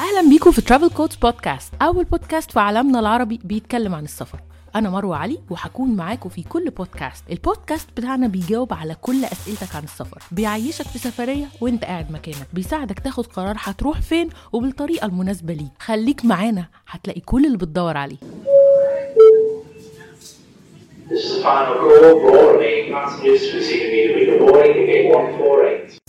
أهلا بيكم في ترافل كودز بودكاست أول بودكاست في عالمنا العربي بيتكلم عن السفر. أنا مروة علي وهكون معاكم في كل بودكاست البودكاست بتاعنا بيجاوب على كل أسئلتك عن السفر. بيعيشك في سفرية وانت قاعد مكانك. بيساعدك تاخد قرار هتروح فين وبالطريقة المناسبة ليك. خليك معانا هتلاقي كل اللي بتدور عليه. This is the final call. Remaining passengers receiving immediately boarding in gate 148.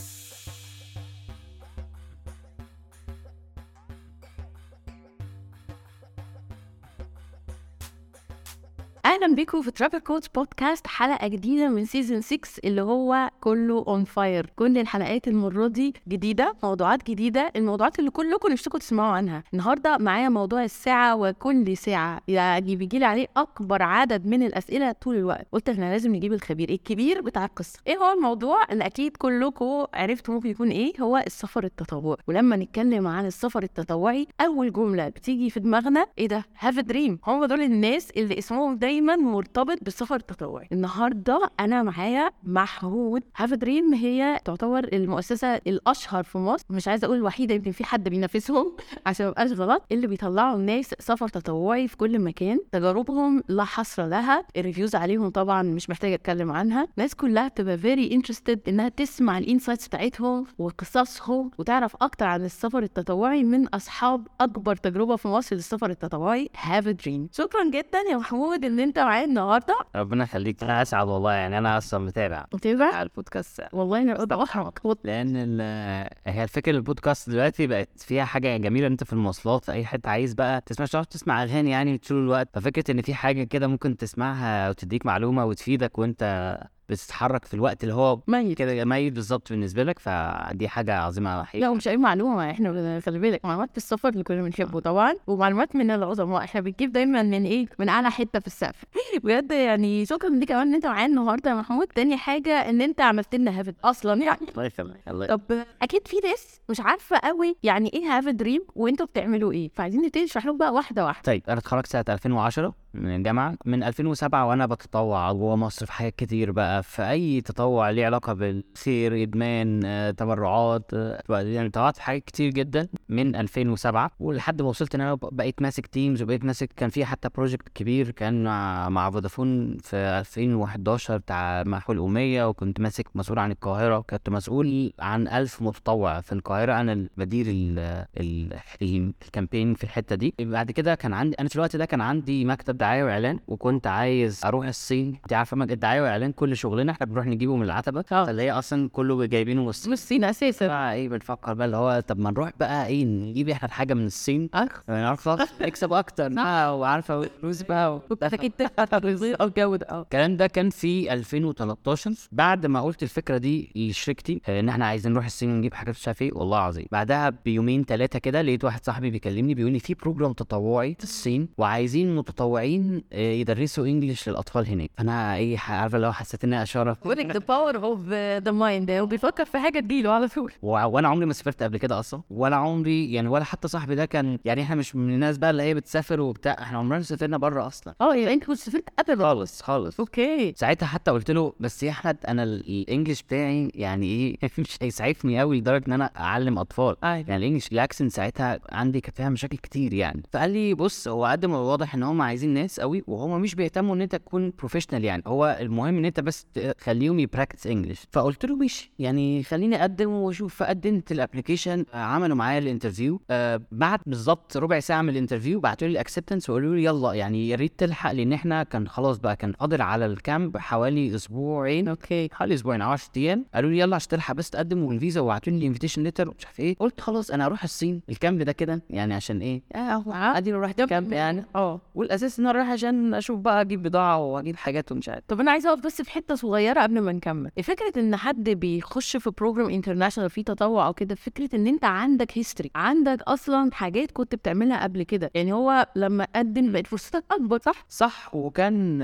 أهلا بيكم في Travel Codes podcast حلقة جديدة من season 6 اللي هو كله on fire كل الحلقات المرة دي جديدة موضوعات جديدة الموضوعات اللي كلكم نفسكم تسمعوا عنها. النهارده معايا موضوع الساعة وكل ساعة. يعني بيجي لي عليه أكبر عدد من الأسئلة طول الوقت. قلت إحنا لازم نجيب الخبير الكبير بتاع القصة. إيه هو الموضوع؟ اللي أكيد كلكم عرفتوا ممكن يكون إيه؟ هو السفر التطوعي. ولما نتكلم عن السفر التطوعي أول جملة بتيجي في دماغنا إيه ده؟ Have a Dream هم دول الناس اللي اسمهم دايما مرتبط بالسفر التطوعي. النهارده أنا معايا محمود Have a Dream هي تعتبر المؤسسة الأشهر في مصر. مش عايزة أقول الوحيدة يمكن في حد بينافسهم عشان ما ابقاش غلط اللي بيطلعوا الناس سفر تطوعي في كل مكان. تجاربهم لا حصر لها. ال reviews عليهم طبعا مش محتاجة أتكلم عنها. الناس كلها بتبقى very interested إنها تسمع ال insights بتاعتهم وقصصهم وتعرف أكتر عن السفر التطوعي من أصحاب أكبر تجربة في مصر للسفر التطوعي Have a Dream شكرا جدا يا محمود إن انت معايا النهارده. ربنا يخليك. أنا أسعد والله يعني أنا أصلا متابع. متابع؟ على البودكاست. والله أنا بضحك لأن ال- هي الفكرة البودكاست دلوقتي بقت فيها حاجة جميلة أنت في المواصلات في أي حتة عايز بقى تسمع مش هتعرف تسمع أغاني يعني طول الوقت. ففكرة إن في حاجة كده ممكن تسمعها وتديك معلومة وتفيدك وأنت بتتحرك في الوقت اللي هو ميت. كده ميت بالظبط بالنسبة لك فدي حاجة عظيمة حقيقي لا ومش أي معلومة إحنا خلي بالك معلومات في السفر اللي كنا بنحبه طبعا ومعلومات من العظماء. إحنا بنجيب دايما من إيه؟ من أعلى حتة في السقف. بجد يعني شكرا ليك كمان إن أنت معايا النهارده يا محمود. تاني حاجة إن أنت عملت لنا visit أصلا يعني. الله يخليك الله طب أكيد في ناس مش عارفة قوي يعني إيه Have a Dream وأنتوا بتعملوا إيه. فعايزين نبتدي نشرح لهم بقى واحدة واحدة. طيب أنا اتخرجت سنة 2010 من الجامعة من 2007 وأنا بتطوع جوه مصر في حاجات كتير بقى في أي تطوع ليه علاقة بالخير إدمان آه، تبرعات آه، يعني تطوعت في حاجات كتير جدا من 2007 ولحد ما وصلت إن أنا بقيت ماسك teams وبقيت ماسك كان في حتى project كبير كان مع, فودافون في 2011 بتاع محو الاميه وكنت ماسك مسؤول عن القاهرة. وكنت مسؤول عن 1000 متطوع في القاهرة. أنا بدير ال ال ال- ال campaign في الحتة دي. بعد كده كان عندي أنا في الوقت ده كان عندي مكتب دعاية وإعلان وكنت عايز أروح الصين. أنت عارفة الدعايه والاعلان كل شغلنا إحنا بنروح نجيبه من العتبة آه. فاللي هي أصلا كله جايبينه من الصين. مش الصين أساسا. إيه بنفكر بقى اللي هو طب ما نروح بقى إيه نجيب إحنا الحاجة من الصين. نعرف نكسب أكتر. بقى وعارفه فلوس بقى الجو ده. آه. الكلام ده كان في 2013 بعد ما قلت الفكرة دي لشركتي آه، إن إحنا عايزين نروح الصين ونجيب حاجات مش عارف إيه والله العظيم. بعدها بيومين ثلاثة كده لقيت واحد صاحبي بيكلمني بيقول لي في program تطوعي في الصين وعايزين متطوعين آه، يدرسوا English للأطفال هناك. فأنا إيه عارفه لو حسيت انها اشاره بقولك ذا باور اوف ذا مايند وبيفكر في حاجة تجيله على طول. وأنا عمري ما سافرت قبل كده أصلا. ولا عمري يعني ولا حتى صاحبي ده كان يعني إحنا مش من الناس بقى اللي هي بتسافر وبتاع. إحنا عمرنا ما سافرنا بره أصلا. آه يعني أنت كنت سافرت قبل خالص خالص. okay. ساعتها حتى قلت له بس يا أحمد أنا ال- ال English بتاعي يعني إيه؟ مش هيسعفني قوي لدرجة إن أنا أعلم أطفال. أيوه. يعني ال English ال accent ساعتها عندي كانت فيها مشاكل كتير يعني. فقال لي بص هو قد ما واضح إن هم عايزين ناس قوي وهم مش بيهتموا إن أنت تكون professional يعني. هو المهم إن أنت بس تخليهم ي practice English فقلت له ماشي يعني خليني أقدم وأشوف. فقدمت ال application عملوا معايا ال interview آه بعد بالظبط ربع ساعة من ال interview بعتوا لي ال acceptance وقالوا لي يلا يعني يا ريت تلحق لأن إحنا كان خلاص بقى كان فاضل على ال camp حوالي أسبوعين. أوكي. حوالي أسبوعين أو 10 أيام. قالوا لي يلا عشان تلحق بس تقدم والفيزا وبعتوا لي ال invitation letter ومش عارف إيه. قلت خلاص أنا أروح الصين. ال camp ده كده يعني عشان إيه؟ آه أدي رحت ال camp يعني. آه. والأساس إن أنا رايح عشان أشوف بقى أجيب بضاعة وأجيب حاجات ومش عارف. طب أنا عايزه أقف بس في حتة صغيرة قبل ما نكمل. فكرة إن حد بيخش في program international فيه تطوع أو كده فكرة إن أنت عندك history عندك أصلا حاجات كنت بتعملها قبل كده. يعني هو لما قدم بقت فرصتك أكبر صح؟ صح وكان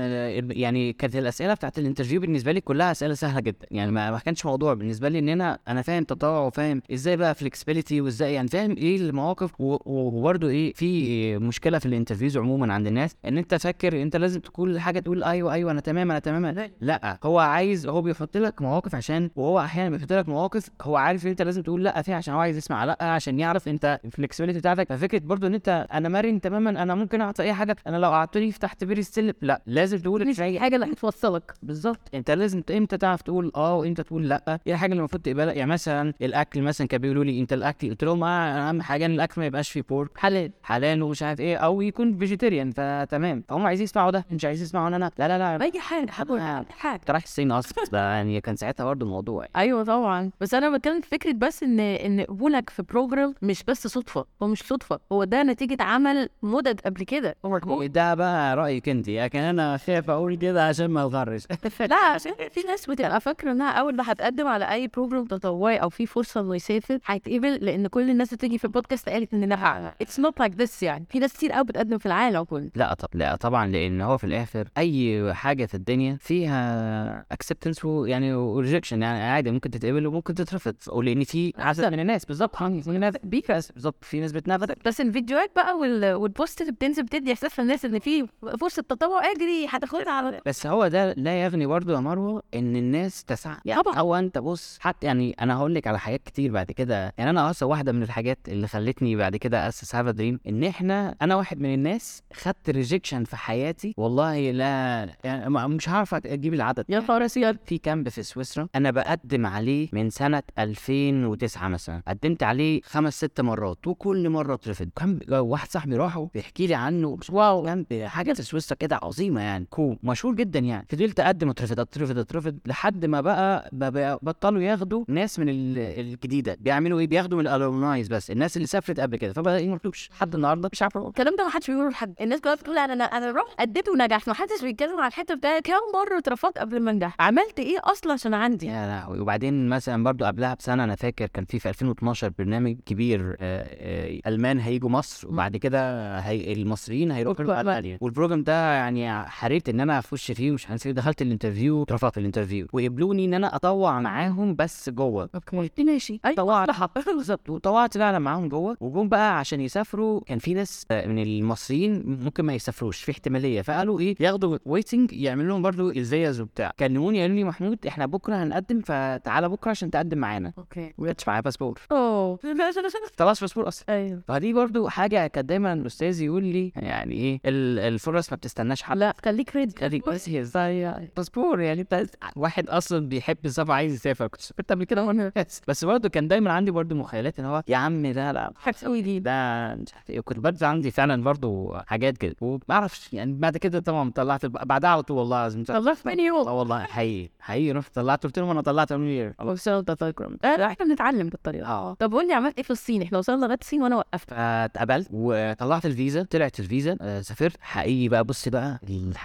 يعني كانت الأسئلة بتاعت ال interview بالنسبة لي كلها أسئلة سهلة جدا. يعني ما كانش موضوع بالنسبة لي إن أنا أنا فاهم تطوع وفاهم إزاي بقى flexibility وإزاي يعني فاهم إيه المواقف. وبرده إيه في مشكلة في ال interviews عموما عند الناس إن أنت فاكر أنت لازم تقول حاجة تقول أيوه أيوه أنا تمام أنا تمام. لأ هو عايز هو بيحط لك مواقف عشان وهو أحيانا بيحط لك مواقف هو عارف إن أنت لازم تقول لأ فيها عشان هو عايز يسمع لأ عشان يعرف أنت ال flexibility بتاعتك. ففكرة برضو إن أنت أنا مرن تماما أنا ممكن اقعد في أي حاجة أنا لو قعدتني في تحت بير السلم لأ لازم تقول مش في حاجة اللي هتوصلك. بالظبط. أنت لازم إمتى تعرف تقول آه وإمتى تقول لأ؟ إيه الحاجة اللي المفروض تقبلها؟ يعني مثلا الأكل مثلا كانوا بيقولوا لي أنت الأكل قلت لهم آه، أهم حاجة إن الأكل ما يبقاش فيه pork حلال. حلال ومش عارف إيه أو يكون vegetarian فتمام. فهم عايزين يسمعوا ده مش عايزين يسمعوا أنا لا لا لا. أي حاجة حاجة. انت رايح الصين أصلا ده يعني كان ساعتها برضه الموضوع يعني. أيوه طبعا. بس أنا بتكلم في فكرة بس إن إن قبولك في program مش بس صدفة هو مش صدفة هو ده نتيجة عمل مدد قبل كده. ده بقى رأيك أنت لكن أنا خايف أقول كده عشان ما اتغرش لا عشان في ناس بتبقى فاكرة إنها أول ما هتقدم على أي program تطوعي أو في فرصة إنه يسافر هيتقبل لأن كل الناس اللي بتيجي في البودكاست قالت إن لا it's not like this يعني. في ناس كتير قوي بتقدم في العالم كله. لا طب لا طبعا لأن هو في الآخر أي حاجة في الدنيا فيها acceptance يعني و rejection يعني عادي ممكن تتقبل وممكن تترفض. ولان في عدد من الناس بالظبط. في ناس بيكاس بالظبط. في ناس بتنافسك بس الفيديوهات بقى وال... وال posts اللي بتنزل بتدي إحساس للناس إن في فرصه تطوع أجري هتاخدها على بس هو ده لا يغني برضه يا مروة إن الناس تسعى يعني طبعا. هو أنت بص حتى يعني أنا هقول لك على حاجات كتير بعد كده. يعني أنا أصلا واحدة من الحاجات اللي خلتني بعد كده أأسس Have a Dream إن إحنا أنا واحد من الناس خدت rejection في حياتي. والله لا يعني مش عارف أجيب العدد. يا نهار أسود. في camp في سويسرا أنا بقدم عليه من سنة 2009 مثلا. قدمت عليه خمس ست مرات وكل مرة اترفض. كان واحد صاحبي راحه بيحكي لي عنه. واو camp حاجة في سويسرا كده عظيمة يعني. كان مشهور جدا يعني. فضلت أقدم اترفض اترفض اترفض لحد ما بقى بقى- بطلوا ياخدوا ناس من ال- الجديدة. بيعملوا إيه؟ بياخدوا من ال alumnis بس الناس اللي سافرت قبل كده. فبقى إيه مطلوبش لحد النهارده. مش عارف. الكلام ده ما حدش بيقوله لحد. الناس كلها بتقول أنا أنا أنا رحت اديت ونجحت. ما حدش بيتكلم على الحتة بتاعت كام مرة اترفضت. قبل ما انجح. عملت إيه أصلا عشان عندي؟ يا لهوي. وبعدين مثلا برضو قبلها بسنة أنا فاكر كان في في 2012 برنامج كبير آه، آه، ألمان هيجوا مصر وبعد كده هي المصريين هيروحوا. المانيا وال program ده يعني حريت إن أنا أخش فيه مش عارف دخلت ال interview اترفضت في ال interview. وقبلوني إن أنا أطوع معاهم بس جوه. أوكي. ماشي. طوعت. بالظبط. وطوعت فعلا معاهم جوه. وجم بقى عشان يسافروا كان في ناس آه، من المصريين ممكن ما يسافروش في احتمالية. فقالوا إيه ياخدوا waiting يعملوا لهم برضو الفيزا وبتاع. كلموني قالوا لي محمود إحنا بكرة هنقدم فتعالى بكرة عشان تقدم معانا. أوكي. وما كانش معايا باسبور أوه. طلعش باسبور أصلا. أيوه. فدي برضو حاجة كانت دايما الأستاذ يقول لي يعني إيه ال- الفرص ما بتستناش حد. لا خليك ريدي خليك بس هي باسبور يعني انت واحد أصلا بيحب السفر عايز يسافر. كنت سافرت قبل كده وأنا بس. برضه كان دايما عندي برضه مخيلات إن هو يا عم ده لا هتسوي دي ده مش عارف إيه. كنت برضه عندي فعلا برضه حاجات كده وما أعرفش يعني بعد كده طبعا طلعت بعدها على طول والله العظيم. الله في يوم. آه والله حقيقي حقيقي. رحت طلعت قلت لهم أنا طلعت يير وصلت تايكرام إحنا بنتعلم بالطريقة. آه. طب قول لي عملت إيه في الصين؟ إحنا وصلنا لغاية الصين وأنا وقفت. فاتقبلت وطلعت الفيزا. طلعت الفيزا آه، سافرت. حقيقي بقى بص بقى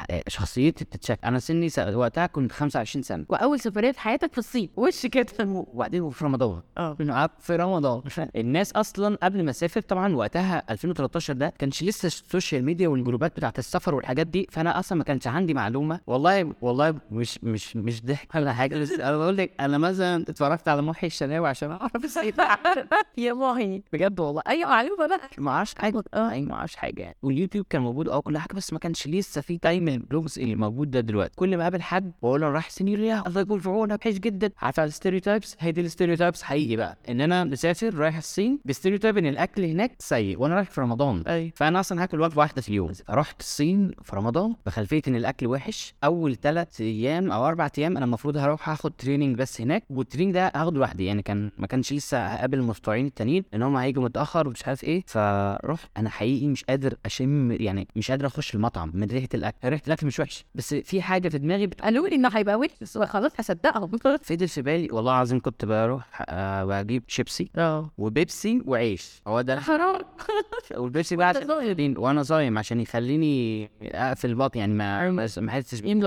آه، شخصيتي بتتشك. أنا سني. وقتها كنت 25 سنة. وأول سفرية في حياتك في الصين. وش كده وبعدين في رمضان. آه. في رمضان. الناس أصلا قبل ما أسافر طبعا وقتها 2013 ده ما كانش لسه ال social media والجروبات بتاعت السفر والحاجات دي. فأنا أصلا ما كانش عندي معلومة. والله والله مش مش مش ضحك ولا حاجة بس أنا بقول لك أنا مثلا اتفرجت على محي الشناوي عشان أعرف إزاي يا ماهي بجد والله. أيوه معلومه بقى. ما أعرفش حاجة. آه. أي ما أعرفش حاجة يعني. واليوتيوب كان موجود أه كل حاجة بس ما كانش لسه في time ال vlogs اللي موجود ده دلوقتي. كل ما أقابل حد بقول له رايح سينيريا الله يكون في عونك. وحش جدا. عارف على ال stereotypes هي دي ال stereotypes حقيقي بقى. إن أنا مسافر رايح الصين ب stereotype إن الأكل هناك سيء وأنا رايح في رمضان. اي فأنا أصلا هاكل وجبة واحدة في اليوم. رحت الصين في رمضان بخلفية إن الأكل وحش. أول ثلاث أيام أو أربع أيام أنا المفروض هروح هاخد training بس هناك وال training ده هاخده لوحدي يعني كان ما كانش لسه هقابل المتطوعين التانيين إن هم هيجوا متأخر ومش عارف إيه فرحت أنا حقيقي مش قادر أشم يعني مش قادر أخش المطعم من ريحة الأكل ريحة الأكل مش وحش بس في حاجة في دماغي بت... قالوا لي إنه هيبقى وحش بس خلاص هصدقهم. فضل في بالي والله العظيم كنت بروح آه بجيب شيبسي آه. وبيبسي وعيش هو ده حرام. والبيبسي بقى وأنا صايم عشان يخليني أقفل البطن يعني ما ما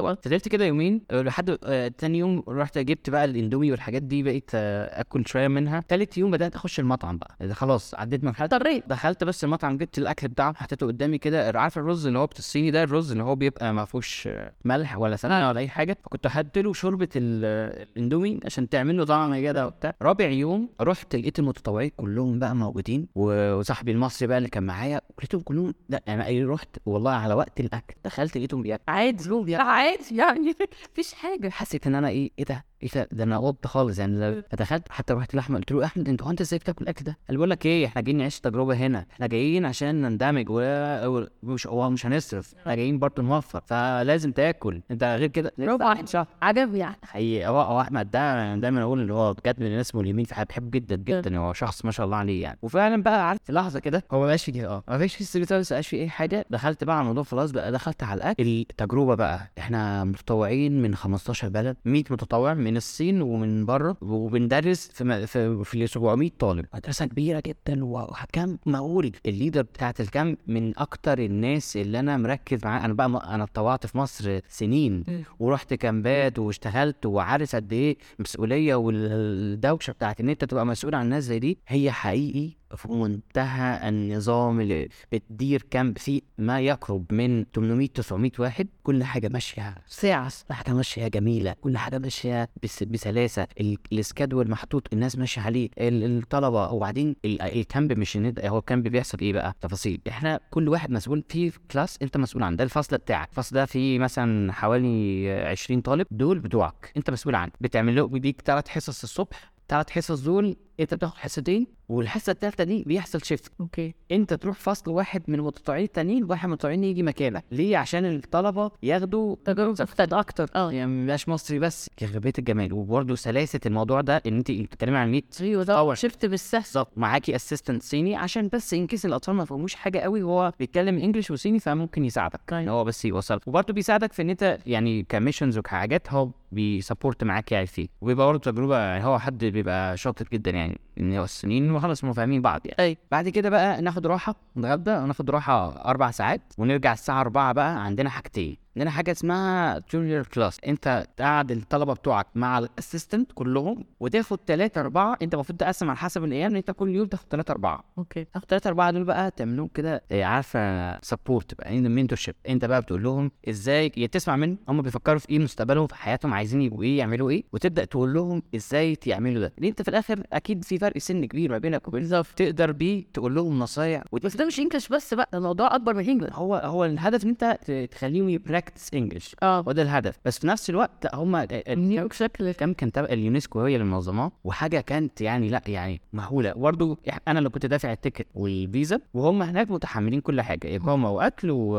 بطن. فضلت كده يومين آه، لحد آه، تاني يوم رحت جبت بقى الاندومي والحاجات دي بقيت آه، آكل شوية منها. تالت يوم بدأت أخش المطعم بقى. خلاص عديت مرحله اضطريت. دخلت بس المطعم جبت الأكل بتاعه حطيته قدامي كده. عارف الرز اللي هو الصيني ده؟ الرز اللي هو بيبقى ما فيهوش ملح ولا سمنة ولا أي حاجة. فكنت حاطط له شوربة ال- الاندومي عشان تعمل له طعم جدع وبتاع. رابع يوم رحت لقيت المتطوعين كلهم بقى موجودين. وصاحبي المصري بقى اللي كان معايا لقيتهم كلهم لأ أنا يعني رحت والله على وقت الأكل. دخلت لقيتهم بياكلوا. عادي. لا عادي يعني. مفيش حاجة. حسيت إن أنا إيه إيه ده؟ إيه ده؟ ده أنا قلت خالص. يعني لو- فدخلت حتى رحت لأحمد قلت له أحمد أنت هو أنت إزاي بتاكل الأكل ده؟ قال بقول لك إيه إحنا جايين نعيش تجربة هنا. إحنا جايين عشان نندمج و- ومش هو مش هنصرف. إحنا جايين برضه نوفر. فلازم تاكل. أنت غير كده؟ برافو عليك شهر. عجبني يعني. حقيقي. هو هو أحمد ده أنا دايما أقول إن هو بجد من الناس ملهمين. في حياتي بحبه جدا جدا. هو شخص ما شاء الله عليه يعني. وفعلا بقى عارف في لحظة كده هو ما بقاش في كده آه. ما فيش في street ما بقاش في أي حاجة. دخلت بقى على الموضوع خلاص بقى دخلت على الأكل. التجربة بقى إحنا متطوعين من 15 بلد 100 متطوع من الصين ومن بره وبندرس في م- في, في 700 طالب. مدرسة كبيرة جدا وكم مهول ال leader بتاعت ال camp من أكتر الناس اللي أنا مركز معاه. أنا بقى م- أنا اتطوعت في مصر سنين ورحت كامبات واشتغلت وعارف قد إيه مسؤولية والدوشة بتاعت إن أنت تبقى مسؤول عن ناس زي دي. هي حقيقي في منتهى النظام اللي بتدير camp فيه ما يقرب من 800 900 واحد. كل حاجة ماشية ساعة كل حاجة ماشية جميلة كل حاجة ماشية بس بسلاسة. ال- ال schedule محطوط الناس ماشية عليه. ال- الطلبة وبعدين ال- ال camp مش هو ال camp بيحصل إيه بقى؟ تفاصيل. إحنا كل واحد مسؤول في class أنت مسؤول عن ده الفصل بتاعك. الفصل ده فيه مثلا حوالي 20 طالب دول بتوعك. أنت مسؤول عنه. بتعمل له بيديك ثلاث حصص الصبح ثلاث حصص دول انت بتاخد حصتين والحصة الثالثه دي بيحصل shift okay. انت تروح فصل واحد من المتطوعين التانيين واحد من المتطوعين يجي مكانك. ليه؟ عشان الطلبة ياخدوا تجربه مختلفة. أكتر. آه. يعني مبقاش مصري بس. بيت الجمال. وبرده سلاسة الموضوع ده إن أنت بتتكلمي عن 100 أيوه ده. شفت بالسهل. بالظبط. معاكي assistant صيني عشان بس in case الأطفال ما فهموش حاجة قوي وهو بيتكلم English وصيني فممكن يساعدك. أيوة. إن هو بس يوصل وبرده بيساعدك في إن أنت يعني ك missions وكحاجات هو بي support معاك يعني فيه. وبيبقى برضه تجربة يعني هو حد بيبقى شاطر جدا يعني. ان هو السنين وخلاص هم فاهمين بعض يعني. اي بعد كده بقى ناخد راحة نتغدى وناخد راحة أربع ساعات ونرجع الساعة 4 بقى عندنا حاجتين. عندنا حاجة اسمها junior class أنت تقعد الطلبة بتوعك مع ال assistant كلهم وتاخد ثلاثة أربعة. أنت المفروض تقسم على حسب الأيام. إن أنت كل يوم تاخد ثلاثة أربعة. okay. تاخد ثلاثة أربعة دول بقى تعملهم كده إيه، عارفة support بقى mentorship أنت بقى بتقول لهم إزاي يا تسمع منهم هم بيفكروا في إيه مستقبلهم في حياتهم عايزين يبقوا إيه يعملوا إيه؟ وتبدأ تقول لهم إزاي يعملوا ده. لأن أنت في الآخر أكيد في فرق سن كبير ما بينك وبين تقدر بيه تقول لهم نصايح. بس ده مش English بس بقى ده الموضوع أكبر من English هو هو الهدف إن أنت تخليهم ي practice English آه. وده الهدف. بس في نفس الوقت هم نيويورك شكل كم كان تبع اليونسكو هي اللي منظماه وحاجة كانت يعني لأ يعني مهولة. برضو إح- أنا اللي كنت دافع ال ticket والفيزا وهم هناك متحملين كل حاجة إقامة وأكل و...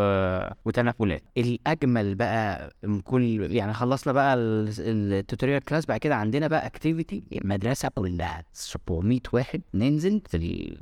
وتنقلات. الأجمل بقى من كل يعني خلصنا بقى ال- ال tutorial class بعد كده عندنا بقى activity المدرسة كلها 700 واحد ننزل في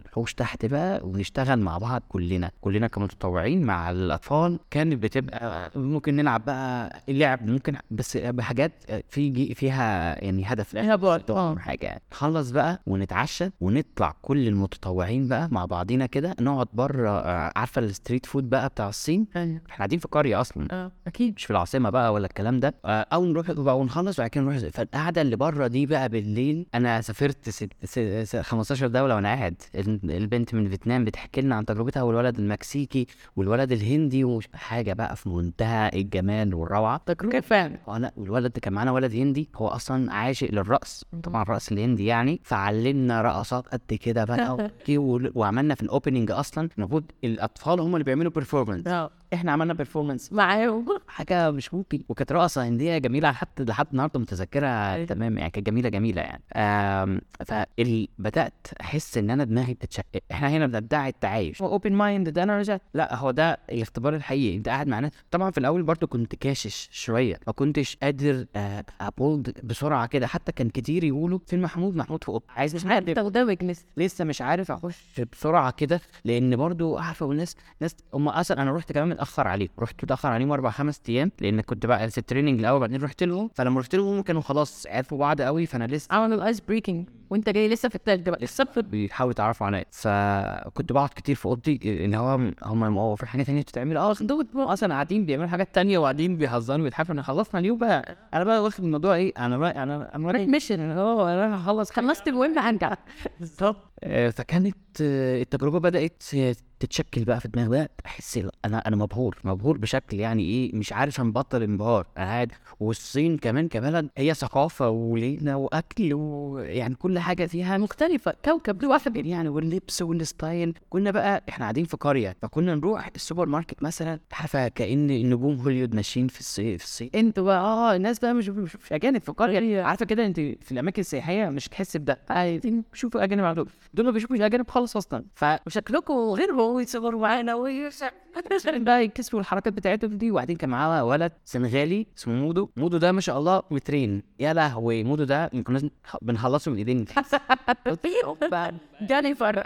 الحوش تحت بقى ونشتغل مع بعض كلنا كلنا كمتطوعين مع الأطفال. كانت بتبقى ممكن نلعب بقى اللعب ممكن بس بحاجات في فيها يعني هدف آه. حاجة. نخلص بقى ونتعشى ونطلع كل المتطوعين بقى مع بعضينا كده نقعد بره آه، عارفة ال street food بقى بتاع الصين؟ أيوه. إحنا قاعدين في قرية أصلا. آه أكيد. مش في العاصمة بقى ولا الكلام ده. آه، أو نروح بقى ونخلص وبعد كده نروح فالقعدة اللي بره دي بقى بالليل أنا سافرت ست س- س- 15 دولة وأنا قاعد. ال- البنت من فيتنام بتحكي لنا عن تجربتها والولد المكسيكي والولد الهندي ومش حاجة بقى في منتهى الجمال والروعة. تجربة فعلا. لا والولد كان معانا ولد هندي هو أصلا عاشق للرقص. طبعا الرقص الهندي يعني. فعلمنا رقصات قد كده بقى وعملنا في ال opening أصلا. المفروض الأطفال هم اللي بيعملوا performance إحنا عملنا performance معاهم. حاجة مش ممكن. وكانت رقصة هندية جميلة حتى لحد النهارده متذكرها تمام يعني كانت جميلة جميلة يعني. فبدات أحس إن أنا دماغي بتتشقق إحنا هنا بندعي التعايش. open mind ده أنا رجعت. لا هو ده الاختبار الحقيقي. أنت قاعد مع ناس طبعا في الأول برضو كنت كاشش شوية. ما كنتش قادر آه، أ build بسرعة كده. حتى كان كتير يقولوا فين محمود محمود في اوضه عايز مش عارف لسه لسه مش عارف أخش بسرعة كده. لأن برضو عارفة والناس ناس هم أصلا أنا رحت كمان متأخر عليهم رحت متأخر عليهم أربع خمس أيام لأن كنت بقى في ال training الأول بعدين رحت لهم. فلما رحت لهم هم كانوا خلاص عرفوا بعض قوي فأنا لسه عملوا ال ice breaking وأنت جاي لسه في التالت بقى. لسه في بيحاولوا يتعرفوا عليا. فكنت بقعد كتير في أوضتي إن هو هم هو في حاجة تانية بتتعمل. آه خدوت أصلا قاعدين بيعملوا حاجات تانية وقاعدين بيهزروا ويضحكوا. أنا خلصنا اليوم بقى. أنا بقى واخد الموضوع إيه أنا بقى أنا أنا رايح mission آه أنا أخلص. خلصت المهم هرجع. بالظبط. آه، فكانت آه، التجربة بدأت تتشكل بقى في دماغي بقى أحس أنا أنا مبهور مبهور بشكل يعني إيه مش عارف أبطل انبهار أنا قاعد والصين كمان كبلد هي ثقافة ولينا وأكل ويعني كل حاجة فيها مختلفة. كوكب لوحده يعني واللبس وال style. كنا بقى إحنا قاعدين في قرية فكنا نروح السوبر ماركت مثلا عارفة كأن نجوم هوليوود ماشيين في الصين في الصين. أنتوا بقى آه الناس بقى مش مش, مش أجانب في القرية. عارفة كده انت في الأماكن السياحية مش تحس بده. بيشوفوا أجانب على دول ما بيشوفوش أجانب خالص أصلا. وشكلكم غيرهم. ويتصوروا معانا بقى يكتسبوا الحركات بتاعتهم دي وبعدين كان معانا ولد سنغالي اسمه مودو. مودو ده ما شاء الله مترين. يا لهوي مودو ده كنا بنخلصه من ايدين جاني فرح.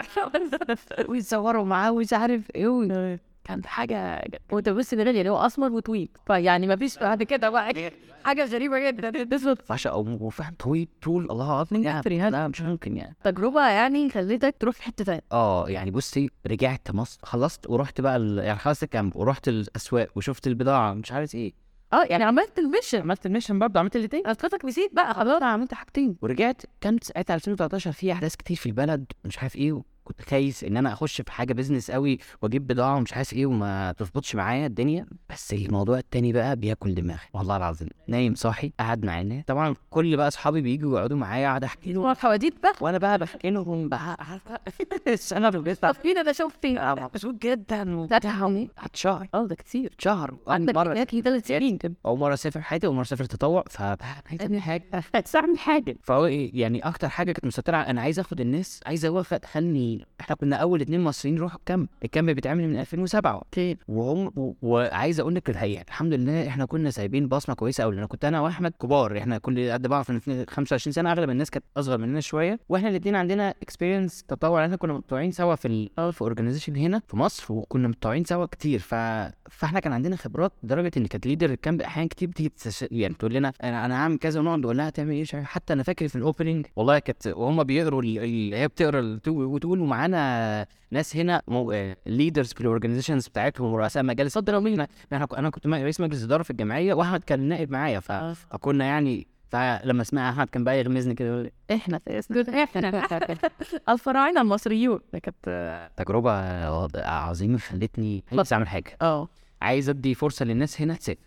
ويتصوروا معاه ومش عارف إيه و- كانت حاجة وانت بص ده يعني هو أسمر وطويل. فيعني ما فيش بعد كده بقى حاجة غريبة جدا. فاشا أو وفاهم طويل طول الله اكبر يعني لا مش ممكن يعني. تجربة يعني خلتك تروح في حتة ثانية آه يعني بصي رجعت مصر خلصت ورحت بقى ال... يعني خلصت ال camp ورحت الأسواق وشفت البضاعة مش عارف إيه. آه يعني عملت ال mission. عملت ال mission برضه عملت الاثنين أصلتك نسيت بقى خلاص. عملت حاجتين. ورجعت كانت ساعتها 2013 في أحداث كتير في البلد مش عارف إيه كنت خايف إن أنا أخش في حاجة business قوي وأجيب بضاعة ومش عارف إيه وما تظبطش معايا الدنيا. بس الموضوع التاني بقى بياكل دماغي والله العظيم. نايم صاحي قاعد معانا طبعا كل بقى أصحابي بييجوا يقعدوا معايا قاعد أحكي لهم. هو الحواديت بقى؟ وأنا بقى بحكي لهم بقى. عارفه أنا في البيت. طب فين أنا شفت أنا مبسوط جدا تهوني. قعدت شهر. آه ده كتير. شهر. عندك مرة هناك ثلاث سنين. أول مرة أسافر حياتي أول مرة أسافر تطوع. أعمل حاجة. حاجة. فهو إيه يعني أكتر حاجة كانت مسيطره أنا عايز أخد الناس عايز أوافق خلني إحنا كنا أول اتنين مصريين نروحوا ال camp ال camp بيتعمل من 2007 أوكي. وهم و- وعايز أقول لك الحقيقة الحمد لله إحنا كنا سايبين بصمة كويسة قوي أنا كنت أنا وأحمد كبار. إحنا كل قد بعض في الاتنين 25 سنة. أغلب الناس كانت أصغر مننا شوية. وإحنا الاثنين عندنا experience تطوع. إحنا كنا متطوعين سوا في ال في organization هنا في مصر. وكنا متطوعين سوا كتير. ف... فإحنا كان عندنا خبرات لدرجة إن كانت leader ال camp أحيانا كتير بتيجي تستش... يعني تقول لنا أنا أنا هعمل كذا. ونقعد نقول لها تعمل إيه. حتى أنا فاكر في ال opening والله كانت وهم بيقروا ال- ال- هي بتقرا ال- وتقول ومعانا ناس هنا leaders في ال organizations بتاعتهم ورؤساء مجالس. صدر لينا. إحنا أنا كنت رئيس مجلس إدارة في الجمعية وأحمد كان نائب معايا. آه. فكنا يعني فلما سمع أحمد كان بقى يغمزني كده يقول لي إحنا إحنا الفراعنة المصريون. ده كانت تجربة عظيمة خلتني عايز أعمل حاجة. آه. عايز أدي فرصة للناس هنا تسافر.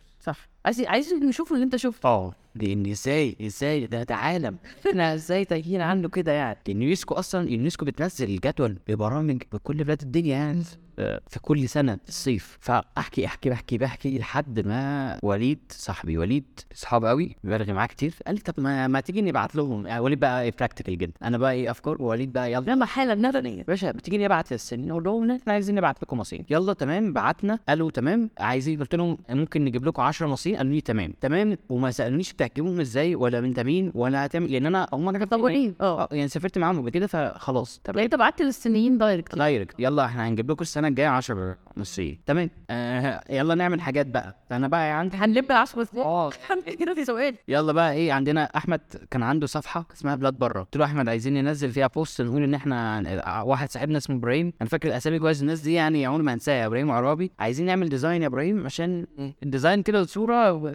عايز عايز نشوف اللي انت شفته. آه لأن إزاي إزاي؟ ده ده عالم. إحنا إزاي تايهين عنه كده يعني؟ اليونسكو أصلا اليونسكو بتنزل جدول ببرامج بكل بلاد الدنيا يعني. في كل سنة في الصيف. فأحكي أحكي بحكي بحكي لحد ما وليد صاحبي وليد اصحاب قوي بيرغي معاه كتير. قال لي طب ما, ما تيجي نبعت لهم. يعني وليد بقى practical جدا. أنا بقى إيه افكار ووليد بقى يلا. لما حاله بنبنيه باشا بتيجي نبعت للصينيين؟ نقول لهم إحنا عايزين نبعت لكم مصريين يلا تمام. بعتنا. قالوا تمام. عايزين قلت لهم ممكن نجيب لكم 10 مصريين قالوا لي تمام. تمام. وما سألونيش بتحجبهم إزاي ولا انت مين ولا هتعمل لأن أنا هم أنا كنت متطوعين آه آه يعني سافرت معاهم قبل كده فخلاص. طب انت بعت للصينيين direct direct يلا إحنا هنجيب لكم السنة الجاية 10 مصريين تمام؟ آه يلا نعمل حاجات بقى. فانا بقى عندي هنلم 10 سنين آه. كده في سؤال. يلا بقى إيه عندنا أحمد كان عنده صفحة اسمها بلاد بره. قلت له أحمد عايزين ننزل فيها post نقول إن إحنا واحد صاحبنا اسمه إبراهيم. أنا فاكر الأسامي كويس الناس دي يعني عمري ما انساها إبراهيم عرابي. عايزين نعمل design يا إبراهيم عشان ال design كده صورة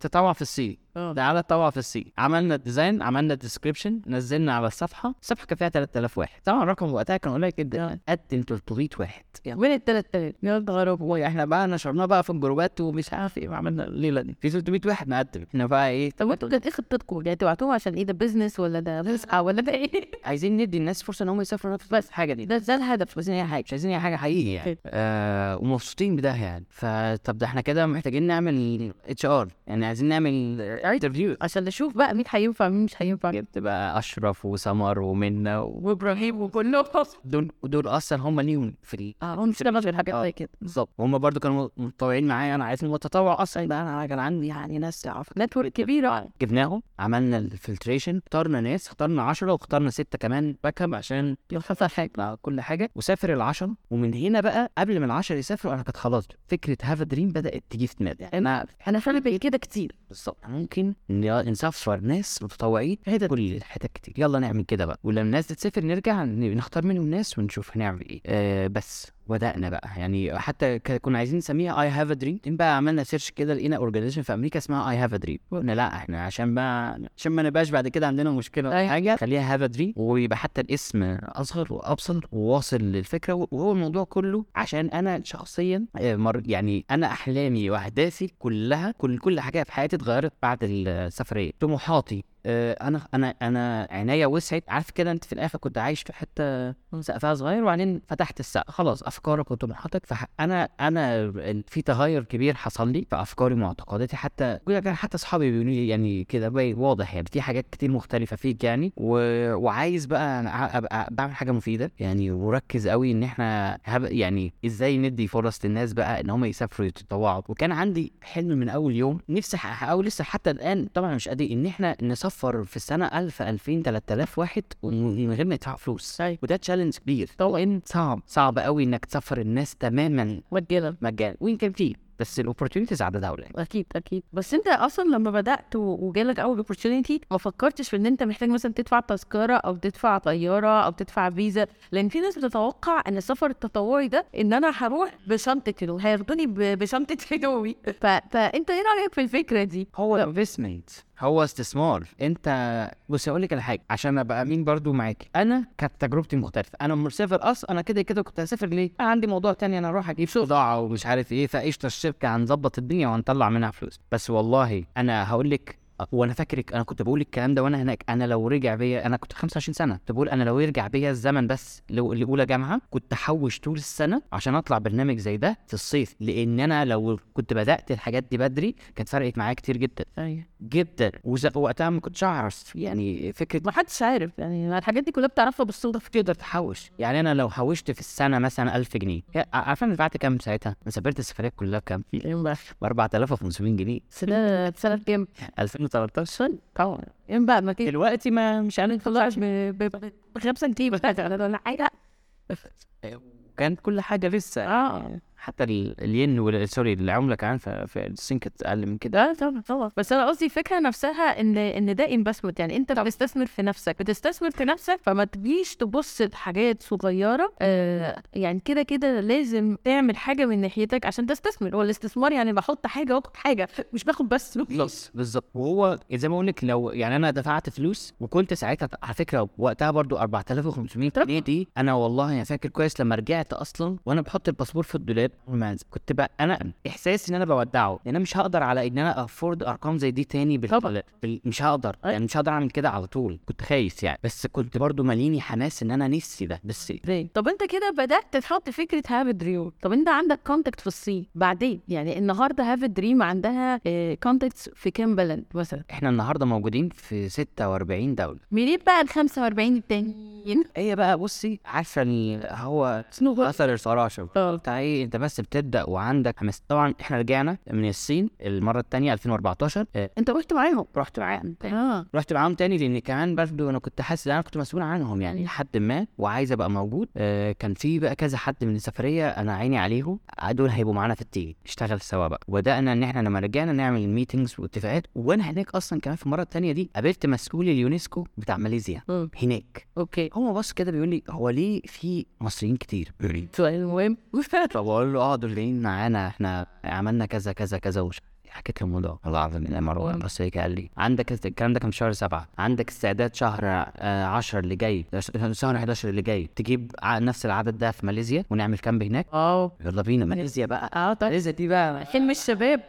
تطوع في الصين. آه. تعالى تطوع في الصين. عملنا ال design عملنا ال description نزلنا على الصفحة. الصفحه كان فيها 3000 واحد. طبعا الرقم وقتها كان قليل جدا. قدم 300 واحد. وين ال 3000 يا هو إحنا بقى نشرناه بقى في الجروبات ومش عارف إيه وعملنا الليلة دي. في 300 واحد مقدم. إحنا بقى إيه؟ طب وأنتوا كانت إيه خطتكم؟ يعني تبعتوهم عشان إيه ده business ولا ده رزقه ولا ده إيه؟ عايزين ندي الناس فرصة إن هم يسافروا نفس بس. حاجة دي. ده ده الهدف. مش عايزين أي حاجة. مش عايزين أي حاجة حقيقي يعني. آه ومبسوطين بده يعني. فطب ده إحنا كده محتاجين نعمل HR يعني عايزين نعمل interview عشان نشوف بقى مين هينفع مين مش هينفع. جبت بقى أشرف وسمر ومنى وإبراهيم وكلهم. دول دول أصلا هم ليهم في ال- آه هم اشتغلوا في الحاجات آه. زي كده. بالظبط. هم برضو كانوا متطوعين معايا أنا عايز التطوع أصلا بقى أنا كان عندي يعني ناس تعرف. network كبيره جبناهم عملنا ال filtration اخترنا ناس اخترنا 10 واخترنا ستة كمان backup عشان يخسر حاجة مع كل حاجة. وسافر العشرة ومن هنا بقى قبل ما العشرة يسافروا أنا كانت خلاص فكرة Have Dream بدأت تيجي في دماغي. يعني أنا أنا خلي كده كتير. بالظبط. ممكن نسفر ناس متطوعين حتت كل الحتت كتير. يلا نعمل كده بقى. ولما الناس تسافر نرجع نختار منهم ناس ونشوف هنعمل إيه. آه بس. بدأنا بقى. يعني حتى كنا عايزين نسميها I Have a Dream بقى عملنا search كده لقينا organization في أمريكا اسمها I Have a Dream قلنا لا إحنا عشان بقى عشان ما نبقاش بعد كده عندنا مشكلة ولا أيوة. حاجة خليها Have a Dream ويبقى حتى الاسم أصغر وأبسط وواصل للفكرة. وهو الموضوع كله عشان أنا شخصيا آه، مر يعني أنا أحلامي واهدافي كلها كل كل حاجة في حياتي اتغيرت بعد السفرية. طموحاتي أنا أنا أنا عينيا وسعت. عارف كده أنت في الآخر كنت عايش في حتة سقفها صغير وبعدين فتحت السقف. خلاص أفكارك وطموحاتك. فانا أنا في تغير كبير حصل لي في أفكاري ومعتقداتي. حتى حتى أصحابي بيقولوا لي يعني كده واضح يعني. في حاجات كتير مختلفة فيك يعني. و... وعايز بقى أبقى بعمل حاجة مفيدة يعني. وركز قوي إن إحنا هب... يعني إزاي ندي فرص للناس بقى إن هم يسافروا يتطوعوا. وكان عندي حلم من أول يوم. نفسي احققه لسه حتى الآن طبعا مش قادر إن إحنا نسفر في السنة 1000 2000 3000 واحد ومن غير ما يدفعوا فلوس. أيوة. وده challenge كبير. طبعا. صعب. صعب قوي إنك تسفر الناس تماما مجانا. مجانا. وين كان فيه. بس ال opportunities عدد اولى أكيد أكيد. بس أنت أصلا لما بدأت وجالك أول opportunity ما فكرتش في إن أنت محتاج مثلا تدفع تذكرة أو تدفع طيارة أو تدفع فيزا لأن في ناس بتتوقع إن السفر التطوعي ده إن أنا هروح بشنطة هدوم هياخدوني بشنطة هدومي. فأنت إيه رأيك في الفكرة دي؟ هو انفستمنت هو استثمار. انت بص أقول لك على حاجة عشان أبقى أمين برضو معاك أنا كانت تجربتي مختلفة. أنا مسافر أصلا أنا كده كده كنت هسافر ليه؟ أنا عندي موضوع تاني أنا أروح أجيب بضاعه ومش عارف إيه فقشطة الشركة هنظبط الدنيا وهنطلع منها فلوس. بس والله أنا هقول لك وأنا فاكرك أنا كنت بقول الكلام ده وانا هناك. أنا لو رجع بيا أنا كنت 25 سنة. كنت بقول أنا لو يرجع بيا الزمن بس لو لأولى جامعة كنت احوش طول السنة عشان اطلع برنامج زي ده في الصيف. لأن أنا لو كنت بدأت الحاجات دي بدري كانت فرقت معايا كتير جدا. أيوه. جدا. وز- وقتها ما كنتش اعرف يعني فكرة ما حدش عارف. يعني الحاجات دي كلها بتعرفها بالصدف تقدر تحوش. يعني أنا لو حوشت في السنة مثلا 1000 جنيه عارفه أنا دفعت كام ساعتها؟ أنا سافرت السفريات كلها بكام؟ ب 4500 جنيه. سنة سنة كام؟ 2013 طبعا. ينبع ما كده دلوقتي ما مش عارف طلعش ب 5 جنيه ولا حاجة كانت كل حاجة لسه. آه. حتى ال- الين sorry العملة كمان في كانت أقل من كده. آه طبعا طبعا. بس أنا قصدي الفكرة نفسها إن إن ده investment يعني أنت بتستثمر في نفسك بتستثمر في نفسك فما تجيش تبص لحاجات صغيرة آه يعني كده كده لازم تعمل حاجة من ناحيتك عشان تستثمر. هو الاستثمار يعني بحط حاجة واخد حاجة مش باخد بس. بالظبط بالظبط. وهو زي ما أقول لك لو يعني أنا دفعت فلوس وكنت ساعتها على فكرة وقتها برضو 4500 جنيه دي أنا والله أنا فاكر كويس لما رجعت أصلا وأنا بحط الباسبور في الدولاب أنزل، كنت بقى أنا إحساسي إن أنا بودعه لأن أنا مش هقدر على إن أنا afford أرقام زي دي تاني بال... طبعا. بال... مش هقدر. يعني مش هقدر أعمل كده على طول. كنت خايف يعني. بس كنت برضو ماليني حماس إن أنا نفسي ده بس طب أنت كده بدأت تحط فكرة Have Dream طب أنت عندك contact في الصين بعدين؟ يعني النهارده Have Dream عندها كونتاكتس في كام بلد مثلا. إحنا النهارده موجودين في 46 دولة. منين بقى ال 45 التانيين؟ هي بقى بصي عارفة هو أثر الفراشة. آه. بتاع إيه أنت بس بتبدأ وعندك حماس. طبعا إحنا رجعنا من الصين المرة الثانية 2014 آه أنت رحت معاهم. رحت معاهم آه. رحت معاهم تاني لأن كمان برضه أنا كنت حاسس إن أنا كنت مسؤول عنهم يعني مم. لحد ما وعايز أبقى موجود. آه كان في بقى كذا حد من السفرية أنا عيني عليهم. دول هيبقوا معانا في ال team. نشتغل سوا بقى. وبدأنا إن إحنا لما رجعنا نعمل meetings واتفاقات. وأنا هناك أصلا كمان في المرة الثانية دي قابلت مسؤول اليونسكو بتاع ماليزيا. مم. هناك. okay. هو بص كده بيقول لي هو ليه في مصريين كتير؟ سؤال مهم. فبقول له آه دول جايين معانا إحنا عملنا كذا كذا كذا وش حكيت له الموضوع والله العظيم مروان بس هيك قال لي عندك الكلام ده كان في شهر سبعة عندك استعداد شهر آه 10 اللي جاي شهر 11 اللي جاي تجيب نفس العدد ده في ماليزيا ونعمل camp هناك؟ آه. يلا بينا ماليزيا بقى. آه طيب. ماليزيا دي بقى. حلم الشباب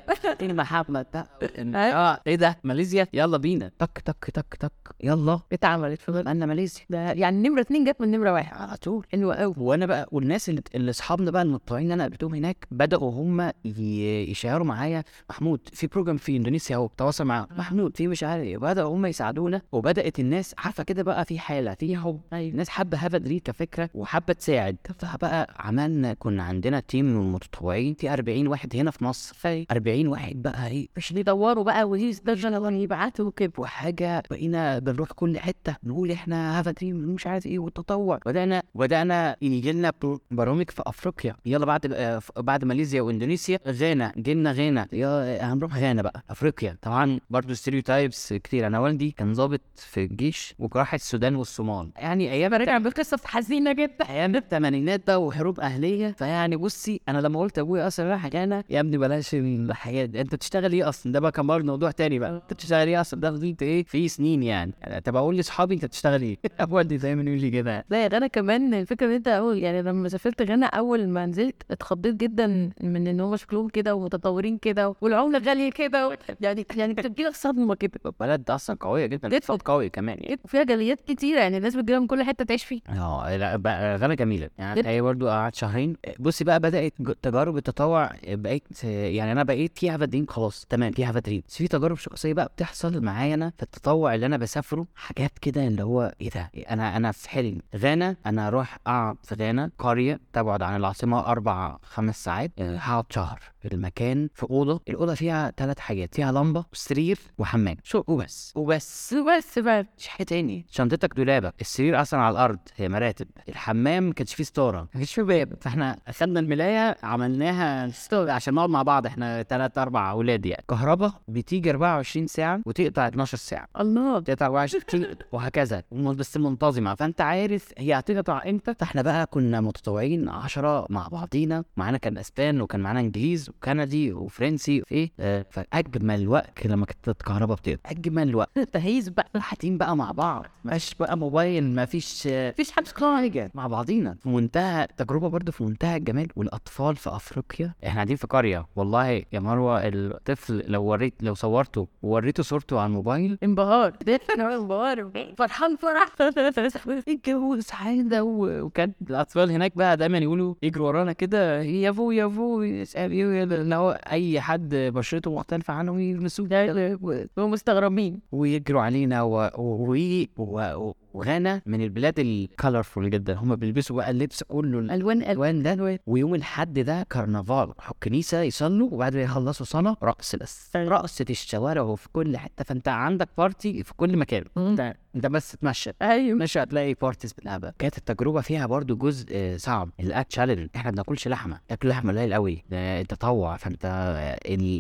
إيه محمد؟ ده آه. إيه ده؟ ماليزيا؟ يلا بينا. تك تك تك تك. يلا. اتعملت في بقى ماليزيا. ده يعني نمرة اتنين جت من نمرة واحد. على طول. حلوة قوي وأنا بقى والناس اللي أصحابنا بقى المتطوعين اللي أنا قابلتهم هناك بدأوا هم يشيروا معايا محمود في program في إندونيسيا اهو تواصل معاهم محمود في مش عارف إيه. بداوا هم يساعدونا وبدأت الناس عارفة كده بقى في حالة في حب. أيوه. الناس حابة Have Dream كفكرة وحابة تساعد. فبقى عملنا كنا عندنا team من المتطوعين في 40 واحد هنا في مصر. أيوه 40 واحد بقى إيه. مش بيدوروا بقى ويسترجعوا يبعتوا وكده. وحاجة بقينا بنروح كل حتة نقول إحنا Have Dream مش عارف إيه والتطوع. بدأنا بدأنا يجي لنا برامج في أفريقيا. يلا بعد آه، بعد ماليزيا وإندونيسيا غانا جينا غانا. يا هنروح غانا بقى افريقيا. طبعا برضو stereotypes كتير. أنا والدي كان ضابط في الجيش وراح السودان والصومال. يعني أيام رجع بقصة حزينة جدا. أيام الثمانينات بقى وحروب أهلية. فيعني بصي أنا لما قلت أبويا أصلا رايح غانا يا ابني بلاش الحياة دي. أنت بتشتغل إيه أصلا؟ ده بقى كان برضه موضوع تاني بقى. أنت بتشتغل إيه أصلا؟ ده فضلت إيه في سنين يعني. يعني طب أقول لاصحابي أنت بتشتغل إيه؟ والدي دايما يقول لي كده. لا غانا كمان الفكرة إن أنت أول يعني لما سافرت غانا أول ما نزلت اتخضيت جدا من إن هم شكلهم كده ومتطورين كده. والعملة غالية كده يعني يعني بتجيلك صدمة كده بلد أصلا قوية جدا. اقتصاد قوي كمان يعني. وفيها جاليات كتيرة يعني الناس بتجيلها من كل حتة تعيش فيه آه غانا جميلة. يعني. هي برضو قعدت شهرين. بصي بقى بدأت تجارب التطوع بقيت يعني أنا بقيت فيها فادرين خلاص تمام فيها فادرين بس في تجارب شخصية بقى بتحصل معايا أنا في التطوع اللي أنا بسافره حاجات كده اللي هو إيه ده؟ أنا أنا في حلم. غانا أنا أروح أقعد في غانا قرية تبعد عن العاصمة أربع خمس ساعات آه، هقعد شهر. المكان في أوضة. الأوضة فيها ثلاث حاجات فيها لمبة وسرير وحمام. شو؟ وبس. وبس. بس بقى. مش حاجة تاني. شنطتك دولابك السرير أصلا على الأرض. هي مراتب. الحمام ما كانش فيه ستارة. ما كانش فيه باب. فإحنا أخدنا الملاية عملناها ستارة عشان نقعد مع بعض إحنا ثلاث أربع أولاد يعني. كهرباء بتيجي 24 ساعة وتقطع 12 ساعة. الله. تقطع 24 وهكذا. بس منتظمة. فأنت عارف هي هتقطع إمتى. فإحنا بقى كنا متطوعين 10 مع بعضينا. معانا كان أسبان وكان معانا إنجليز وكندي وفرنسي إيه آه فأجمل وقت لما كانت الكهرباء بتقطع أجمل وقت. تهيس بقى. قاعدين بقى مع بعض. مفيش بقى موبايل مفيش آه، مفيش حد حاجة مع بعضينا. في منتهى تجربه برضه في منتهى الجمال والأطفال في أفريقيا. إحنا قاعدين في قرية. والله يا مروة الطفل لو وريت لو صورته ووريته صورته على الموبايل. انبهار. انبهار. فرحان فرح الجو سعاده و- وكان الأطفال هناك بقى دايما يقولوا يجروا ورانا كده يا فو يا فو يسأل إيه، اللي هو أي حد بشرته مختلفة عنهم يلمسوه كده و- هم مستغربين ويجروا علينا و... و... و... و... وغانا من البلاد ال colorful جدا. هم بيلبسوا بقى اللبس كله ألوان الألوان ده. ويوم الحد ده كرنفال. راحوا الكنيسه يصلوا وبعد ما يخلصوا صلاة رقص بس. رقصة الشوارع وفي كل حتة. فأنت عندك party في كل مكان. انت انت بس تمشى أيوه. مش هتلاقي parties بالهبل كانت التجربة فيها برضو جزء آه، صعب. الأكل challenge إحنا ما بناكلش لحمة. أكل لحمة قليل قوي ده تطوع. فأنت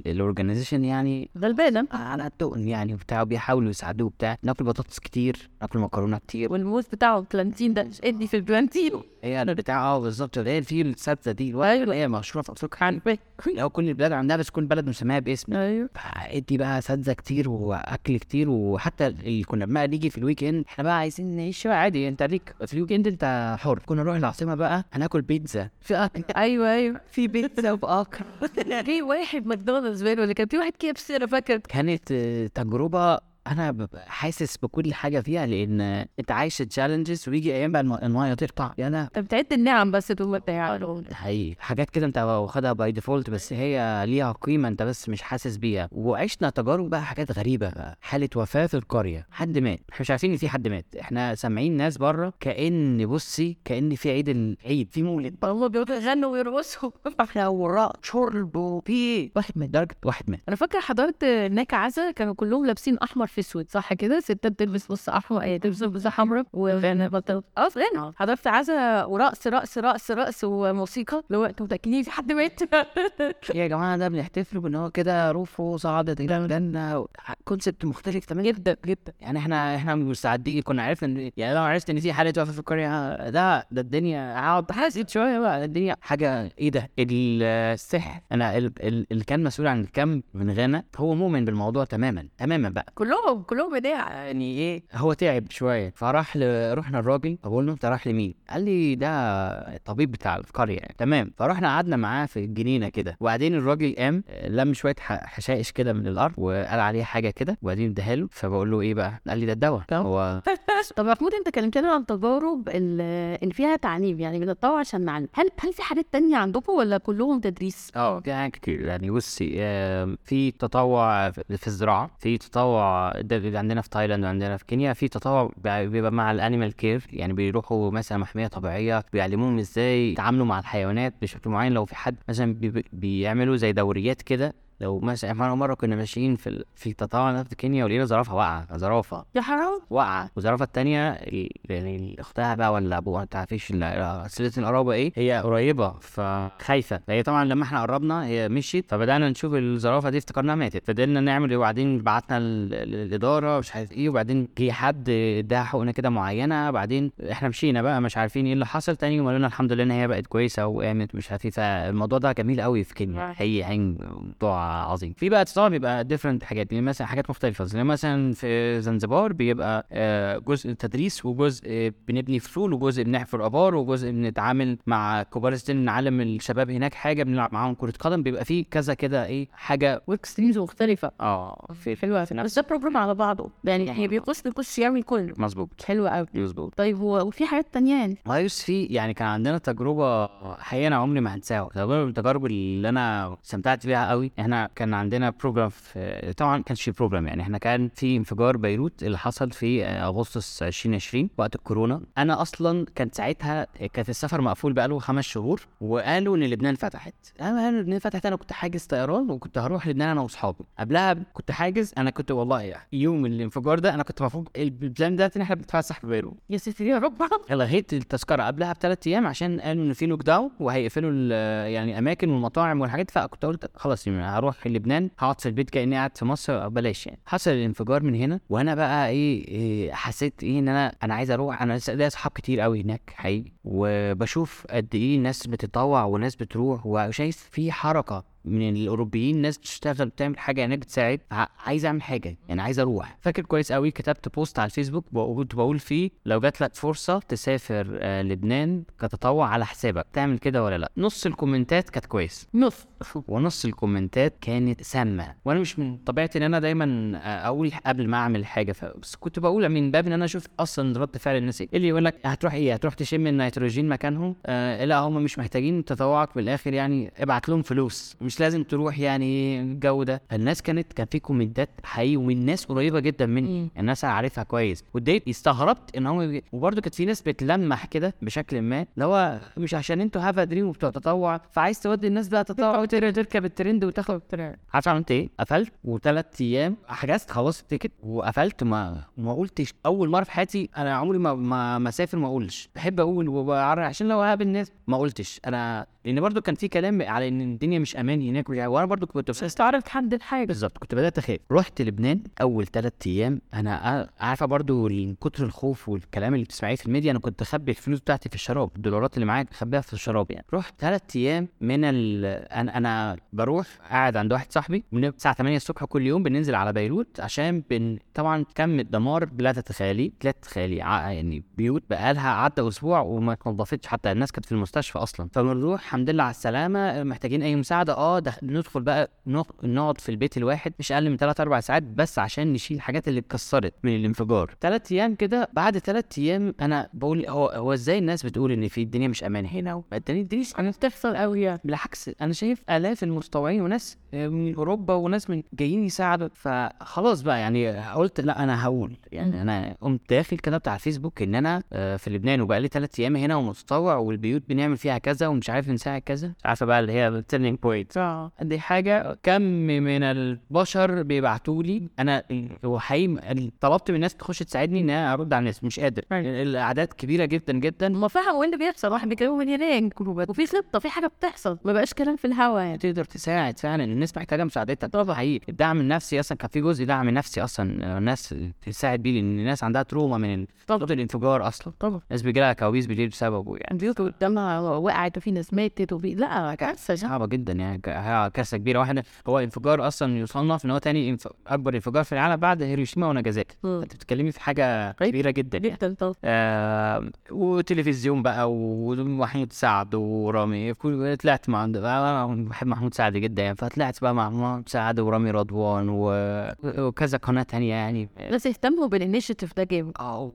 ال organization يعني غلبانة. على قدهم يعني وبتاع. بيحاولوا يساعدوه بتاع ناكل بطاطس كتير. ناكل مكرونة كتير والموز بتاعه ال plantain ده ادي في ال plantain هي بتاع آه بالظبط. اللي هي في السبزه دي أيوه. هي مشهورة في أفريقيا. لو كل البلاد عندها بس كل بلد مسميها باسم أيوه. ادي بقى سبزه كتير وأكل كتير وحتى اللي كنا بقى نيجي في ال weekend إحنا بقى عايزين نعيش بقى عادي. أنت ليك في ال weekend أنت حر. كنا نروح العاصمة بقى هناكل بيتزا. في أكل. أيوه أيوه. في بيتزا واكل في واحد ماكدونالدز باين ولا كان في واحد KFC أنا فاكر. كانت تجربة أنا ببقى حاسس بكل حاجة فيها لأن آه، أنت عايش challenges ويجي أيام بقى الم- المايه تقطع. يا أنا أنت بتعد النعم بس طول ما أنت قاعد. ده حقيقي حاجات كده أنت واخدها by default بس هي ليها قيمة أنت بس مش حاسس بيها. وعشنا تجارب بقى حاجات غريبة بقى. حالة وفاة في القرية. حد مات. إحنا مش عارفين إن في حد مات. إحنا سامعين ناس بره كأن بصي كأن في عيد العيد. في مولد هم بيقعدوا يغنوا ويرقصوا. إحنا وراء شرب وفي واحد مات. درجة واحد مات. أنا فاكرة حضرت هناك عزا كانوا كلهم لابسين أحمر في اسود صح كده؟ ستات تلبس نص أحمر إيه تلبس بس حمراء وغنى بطل. آه حضرت عزا ورقص رقص رقص رقص وموسيقى اللي هو أنتوا متاكدين في حد مات؟ يا جماعة ده بنحتفل بإن هو كده روحه صعدت إلى الجنه concept مختلف تماما. جدا جدا. يعني إحنا إحنا مستعدين كنا عرفنا إن يعني لو عرفت إن في حالة وفاه في القرية ده ده الدنيا هقعد حاسد شوية بقى. الدنيا حاجة إيه ده؟ السحر. أنا ال- ال- اللي كان مسؤول عن ال camp من غانا هو مؤمن بالموضوع تماما تماما بقى. كلهم كلهم بداع يعني إيه هو تعب شوية فراح ل... رحنا الراجل فبقول له انت رايح لمين؟ قال لي ده الطبيب بتاع القرية يعني تمام فرحنا قعدنا معاه في الجنينة كده وبعدين الراجل قام لم شوية ح- حشائش كده من الأرض وقال عليه حاجة كده وبعدين اداها له فبقول له إيه بقى؟ قال لي ده الدواء دواء. هو طب محمود أنت كلمتنا عن تجارب ال- اللي فيها تعليم يعني بنتطوع عشان نعلم هل هل في حاجات تانية عندكم ولا كلهم تدريس؟ آه في حاجات كتير يعني بصي في تطوع في في الزراعة في تطوع بيبقى عندنا في تايلاند وعندنا في كينيا في تطوع بيبقى مع ال animal care يعني بيروحوا مثلا محمية طبيعية بيعلموهم إزاي يتعاملوا مع الحيوانات بشكل معين لو في حد مثلا بي- بيعملوا زي دوريات كده لو مثلا إحنا مرة كنا ماشيين في في تطوع نفط كينيا ولقينا زرافة واقعة زرافة يا حرام! واقعة. والزرافة التانية ال- يعني اختها بقى ولا أبوها؟ ما تعرفيش سلسلة القرابة إيه؟ هي قريبة فخايفة. فهي طبعا لما إحنا قربنا هي مشيت فبدأنا نشوف الزرافة دي افتكرناها ماتت. فضلنا نعمل وبعدين بعتنا ال- ال- الاداره مش عارف إيه وبعدين جه حد اداها حقنة كده معينة. بعدين إحنا مشينا بقى مش عارفين إيه اللي حصل تاني يوم قالوا لنا الحمد لله إن هي بقت كويسة وقامت مش عارف إيه. فالموضوع ده جميل قوي في كينيا. هي هي موضوع عظيم. في بقى طبعا بيبقى different حاجات يعني مثلا حاجات مختلفة. زي مثلا في زنزبار بيبقى آه، جزء تدريس وجزء آه، بنبني فصول وجزء بنحفر آبار وجزء بنتعامل مع كبار السن نعلم الشباب هناك حاجة بنلعب معاهم كرة قدم. بيبقى فيه كذا كده إيه حاجة work streams مختلفة. آه في حلوة. بس ده program على بعضه. يعني هي بيخش بيخش يعمل كله. مظبوط. حلو قوي مظبوط. طيب هو وفي حاجات تانية يعني؟ مايوس في يعني كان عندنا تجربة حقيقة أنا عمري ما هنساها. تجربة من التجارب اللي أنا استمتعت بيها قوي كان عندنا program في طبعا ما كانش في program يعني. إحنا كان في انفجار بيروت اللي حصل في أغسطس 2020 وقت الكورونا. أنا أصلا كان ساعتها كانت السفر مقفول بقاله خمس شهور وقالوا إن لبنان فتحت. أنا قالوا لبنان فتحت. أنا كنت حاجز طيران وكنت هروح لبنان أنا وأصحابي. قبلها كنت حاجز. أنا كنت والله يوم الانفجار ده أنا كنت المفروض ال plan ده إن إحنا بنتفسح في بيروت. يا ستي يا رب. لغيت التذكرة. قبلها بثلاث أيام عشان قالوا إن في lockdown وهيقفلوا يعني الاماكن والمطاعم والحاجات. فكنت قلت خلاص يعني هروح لبنان هقعد في البيت كأني قاعد في مصر بلاش يعني. حصل الانفجار من هنا وأنا بقى إيه, إيه حسيت إيه إن أنا أنا عايز أروح أنا لسه ليا أصحاب كتير قوي هناك حقيقي. وبشوف قد إيه ناس بتتطوع وناس بتروح وشايف في حركة من الأوروبيين ناس بتشتغل بتعمل حاجة هناك بتساعد. عايز أعمل حاجة يعني عايز أروح. فاكر كويس قوي كتبت post على الفيسبوك كنت بقول فيه لو جات لك فرصة تسافر آه لبنان كتطوع على حسابك. تعمل كده ولا لأ؟ نص الكومنتات كانت كويس. نص. ونص الكومنتات كانت سامة. وأنا مش من طبيعتي إن أنا دايما آه، أقول قبل ما أعمل حاجة. ف... بس كنت بقول من باب إن أنا أشوف أصلا رد فعل الناس إيه. اللي يقول لك هتروح إيه؟ هتروح تشم النيتروجين مكانهم؟ آه لا هم مش محتاجين تطوعك. بالآخر يعني ابعت لهم فلوس. مش لازم تروح يعني الجو ده فالناس كانت كان في كومنتات حقيقي ومن ناس قريبة جدا مني مم. الناس أنا عارفها كويس واتضايقت استغربت إن هم. وبرده كانت في ناس بتلمح كده بشكل ما اللي هو مش عشان أنتوا Have a Dream وبتوع تطوع فعايز تودي الناس بقى تطوع وتر- تركب الترند وتاخد عارف عملت إيه؟ قفلت وثلاث أيام حجزت خلاص ال ticket وقفلت ما ما قلتش أول مرة في حياتي أنا عمري ما ما ما أسافر ما أقولش بحب أقول وبعرف عشان لو هقابل الناس ما قلتش أنا لأن برضو كان في كلام على إن الدنيا مش أمان هناك وجع- وأنا برضو كنت بس تعرف تحدد حاجة بالظبط كنت بدأت أخاف. رحت لبنان أول ثلاث أيام. أنا عارفة برضو من كتر الخوف والكلام اللي بتسمعيه في الميديا أنا كنت أخبي الفلوس بتاعتي في الشراب الدولارات اللي معايا أخبيها في الشراب يعني. رحت ثلاث أيام من ال... أنا أنا بروح قاعد عند واحد صاحبي من الساعة 8 الصبح كل يوم بننزل على بيروت عشان بن... طبعا كم الدمار لا تتخيلي لا تتخيلي ع- يعني بيوت بقالها عدى أسبوع وما اتنضفتش. حتى الناس كانت في المستشفى أصلا. فبنروح الحمد لله على السلامة محتاجين أي مساعدة. آه دخ... ندخل بقى نق- نقعد في البيت الواحد مش أقل من 3 4 ساعات بس عشان نشيل الحاجات اللي اتكسرت من الانفجار. ثلاث أيام كده بعد ثلاث أيام أنا بقول هو هو إزاي الناس بتقول إن في الدنيا مش أمان هنا وما الدنيا أنا بتحصل قوي يعني. بالعكس أنا شايف آلاف المتطوعين وناس من أوروبا وناس من جايين يساعدوا فخلاص بقى يعني قلت لا أنا هقول يعني. أنا قمت داخل كتبت على الفيسبوك إن أنا آه، في لبنان وبقى لي ثلاث أيام هنا ومتطوع والبيوت بنعمل فيها كذا ومش عارف نساعد كذا. عارفة بقى اللي هي ال turning point دي حاجة كم من البشر بيبعتوا لي. أنا هو حقيقي طلبت من الناس تخش تساعدني إن أنا أرد على الناس مش قادر. الأعداد كبيرة جدا جدا. ما فاهم إيه اللي بيحصل واحد بيكلموا من هناك. وفي خطة في حاجة بتحصل. ما بقاش كلام في الهوا يعني. تقدر تساعد فعلا. الناس محتاجة مساعدتك طبعا حقيقي. الدعم النفسي أصلا كان في جزء دعم نفسي أصلا الناس تساعد بيه لأن الناس عندها trauma من طبعا. الانفجار أصلا. طبعا. الناس بيجي لها كوابيس بالليل بسببه يعني. البيوت قدامها وقعت وفي ناس ماتت وفي لا كارثة. صعبة جدا يعني. كارثة كبيرة. واحدة هو انفجار أصلا يصنف إن هو تاني انف... أكبر انفجار في العالم بعد هيروشيما وناجازاكي. أنت بتتكلمي في حاجة. كبيرة جدا يعني. جدا طبعا. آه وتلفزيون بقى ومحمود سعد ورامي كل- طلعت مع أنا بحب محمود سعد جدا يعني. فطلعت بقى مع محمود سعد ورامي رضوان و... وكذا قناة تانية يعني. ناس اهتموا بالانيشيتيف ده جامد. آه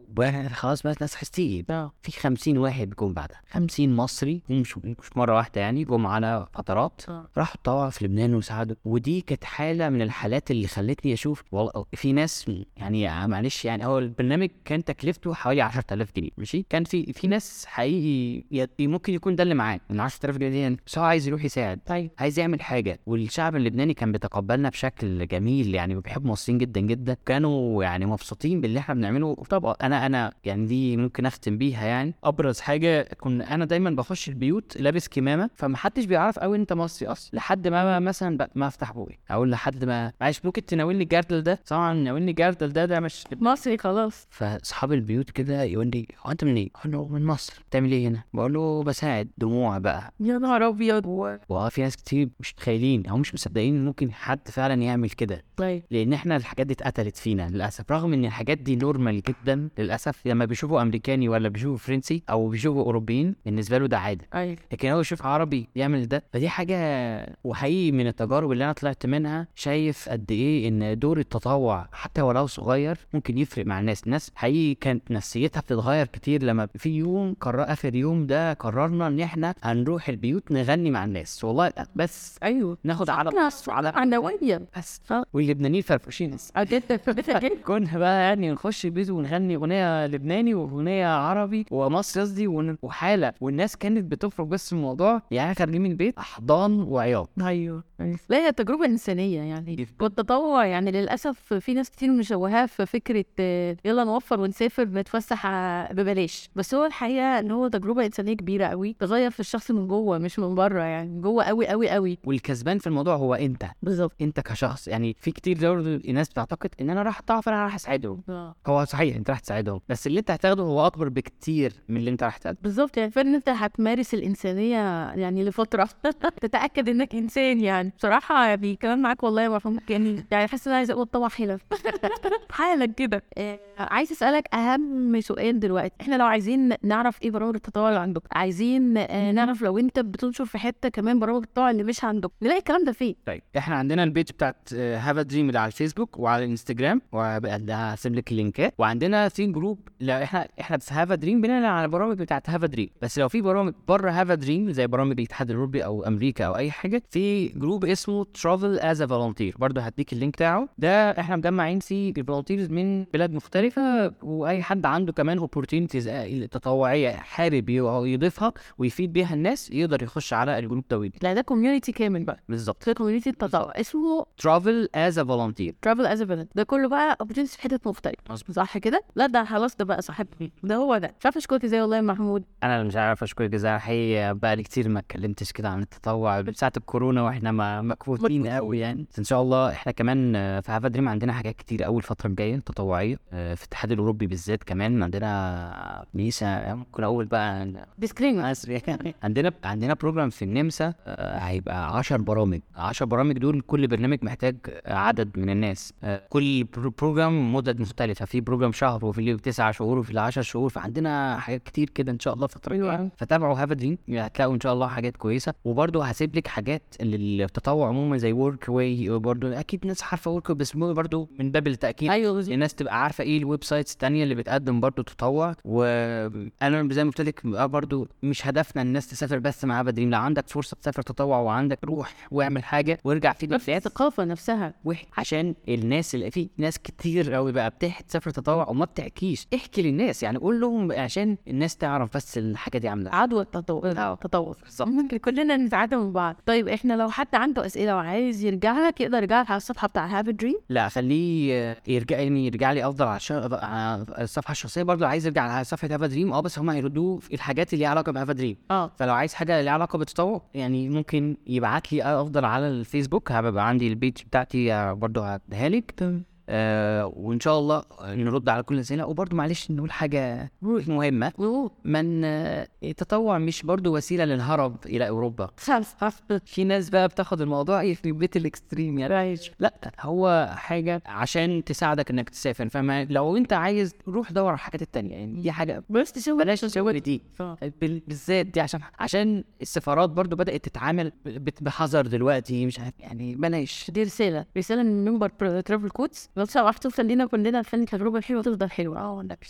خلاص بقى ناس حستيجي آه. في 50 واحد جم بعدها. 50 مصري. مش مش مرة واحدة يعني. جم على فترات. آه. راحوا طوعوا في لبنان وساعدوا ودي كانت حالة من الحالات اللي خلتني أشوف والله في ناس يعني معلش يعني هو البرنامج كان تكلفته حوالي 10000 جنيه ماشي؟ كان في في ناس حقيقي ممكن يكون ده اللي معاه ال 10000 جنيه دي يعني بس هو عايز يروح يساعد طيب. عايز يعمل حاجة والشعب اللبناني كان بيتقبلنا بشكل جميل يعني بيحب المصريين جدا جدا كانوا يعني مبسوطين باللي إحنا بنعمله طبعا أنا أنا يعني دي ممكن أختم بيها يعني. أبرز حاجة كنا أنا دايما بخش البيوت لابس كمامة فمحدش بيعرف قوي أنت مصري أصلا. لحد ما مثلا ما افتح بوقي. أقول لحد ما معلش ممكن تناولني الجردل ده؟ طبعا ناولني الجردل ده ده مش مصري خلاص. فأصحاب البيوت كده يقول لي هو أنت منين؟ أقول له من مصر. بتعمل إيه هنا؟ بقول له بساعد دموع بقى. يا نهار أبيض. وآه في ناس كتير مش متخيلين أو مش مصدقين إن ممكن حد فعلا يعمل كده. طيب. لأن إحنا الحاجات دي اتقتلت فينا للأسف. رغم إن الحاجات دي normal جدا للأسف لما بيشوفوا أمريكاني ولا بيشوفوا فرنسي أو بيشوفوا أوروبيين بالنسبة له ده عادي أيوه. لكن هو يشوف عربي يعمل ده فدي حاجة وحقيقي من التجارب اللي أنا طلعت منها شايف قد إيه إن دور التطوع حتى ولو صغير ممكن يفرق مع الناس. الناس حقيقي كانت نفسيتها بتتغير كتير لما في يوم قرر آخر يوم ده قررنا إن إحنا هنروح البيوت نغني مع الناس. والله بس أيوه. ناخد على على معنويا بس. واللبنانيين فرفوشين. جدا. كنا بقى يعني نخش البيت ونغني أغنية لبناني وأغنية عربي ومصري قصدي وحالة. والناس كانت بتفرق بس الموضوع. يعني خارجين من البيت أحضان وعياط أيوه. لا هي تجربة إنسانية يعني. والتطوع يعني للأسف في ناس كتير مشوهاه في فكرة آه، يلا نوفر ونسافر نتفسح آه، ببلاش. بس هو الحقيقة إن هو تجربة إنسانية كبيرة قوي. تغير في الشخص من جوه مش من بره يعني من جوه قوي قوي قوي. والكسبان في الموضوع هو أنت. بالظبط. أنت كشخص. يعني في كتير برضه الناس بتعتقد إن أنا راح أطوع فأنا راح أساعدهم. هو صحيح أنت راح تساعدهم. بس اللي أنت هتاخده هو أكبر بكتير من اللي أنت راح تاخده. بالظبط. يعني فان أنت هتمارس الإنسانية يعني لفترة. تتأكد إنك إنسان يعني. بصراحة يعني كلام معاك والله مرحوم يعني يعني حاسة إن أنا عايزة أقول طبعا حلف حالا كده. آه، عايز أسألك أهم سؤال دلوقتي. إحنا لو عايزين نعرف إيه برامج التطوع اللي عندك عايزين آه، نعرف لو أنت بتنشر في حتة كمان برامج التطوع اللي مش عندك نلاقي الكلام ده فين؟ طيب إحنا عندنا ال page بتاعت Have a Dream اللي على الفيسبوك وعلى الإنستجرام وهسيب لك اللينكات. وعندنا في group لا إحنا إحنا في Have a Dream بناء على البرامج بتاعت Have a Dream. بس لو في برامج بره Have a Dream زي برامج الاتحاد الأوروبي أو أمريكا أو أي حاجة في group اسمه travel as a volunteer برضه هديك ال link بتاعه. ده إحنا مجمعين فيه ال volunteers من بلاد مختلفة وأي حد عنده كمان opportunities تطوعية حابب يضيفها ويفيد بيها الناس يقدر يخش على ال group ده لا ده community كامل بقى. بالظبط. ده community التطوع اسمه travel as a volunteer. travel as ده كله بقى opportunities في حتت مختلفة. مظبوط. صح كده؟ لا ده خلاص ده بقى صاحبي ده هو ده. مش عارفة أشكرك إزاي والله يا محمود. أنا مش عارف أشكرك إزاي. الحقيقة بقى لي كتير ما اتكلمتش كده عن التطوع. من ساعه الكورونا وإحنا ما مكفوتين قوي يعني. إن شاء الله إحنا كمان آه، في Have a Dream عندنا حاجات كتير قوي الفترة الجاية تطوعية آه، في الاتحاد الأوروبي بالذات كمان عندنا ميسا ممكن أقول بقى disclaimer مصر عندنا عندنا program في النمسا آه، هيبقى 10 برامج. 10 برامج دول كل برنامج محتاج عدد من الناس. آه، كل pro- program مدد مختلفه في program شهر وفي اللي تسعة شهور وفي اللي 10 شهور. فعندنا حاجات كتير كده إن شاء الله الجاية. أوي. فتابعوا Have a Dream هتلاقوا إن شاء الله حاجات كويسة. وبرضه هسيب لك حاجات للتطوع عموما زي Workaway برضه أكيد ناس عارفة Work بس برضه من باب التأكيد. أيوه بالظبط. الناس تبقى عارفة إيه ال websites التانية اللي بتقدم برضو تطوع. وأنا زي ما قلت لك بقى برضو مش هدفنا الناس تسافر بس مع بدريم لو عندك فرصة تسافر تطوع وعندك روح واعمل حاجة وارجع في نفس الثقافه نفسها. عشان الناس اللي في ناس كتير قوي بقى بتح تسافر تطوع وما بتحكيش. احكي للناس يعني قول لهم عشان الناس تعرف بس الحاجة دي عاملة. عدوى التطوع. تطوع بالظبط. ممكن كلنا نتعلم من بعض. طيب إحنا لو حد عنده أسئلة وعايز يرجع لك يقدر يرجع لك على الصفحة بتاع have a dream لا خليه آه، يرجع يعني يرجع لي أفضل على, الصفحة الشخصية برضه عايز يرجع على صفحة have a dream آه بس هم هيردوه في الحاجات اللي ليها علاقة ب have a dream آه. فلو عايز حاجة ليها علاقة بالتطوع يعني ممكن يبعت لي أفضل على الفيسبوك. هبقى عندي ال page بتاعتي آه، برضه هديها لك. آه وإن شاء الله نرد على كل الأسئلة. وبرضه معلش نقول حاجة مهمة. من آه، التطوع مش برضه وسيلة للهرب إلى أوروبا؟ في ناس بقى بتاخد الموضوع يخرب بيت الإكستريم يعني. لا هو حاجة عشان تساعدك إنك تسافر فما لو أنت عايز روح دور على الحاجات التانية يعني. دي حاجة بس تسوي. بلاش تسوي دي. بال- بالذات دي عشان عشان السفارات برضو بدأت تتعامل بحذر دلوقتي مش عارف يعني. بلاش. دي رسالة رسالة من منبر Travel Codes بس عرفت توصل لنا كلنا نخلي التجربه الحلوه تفضل حلوة. آه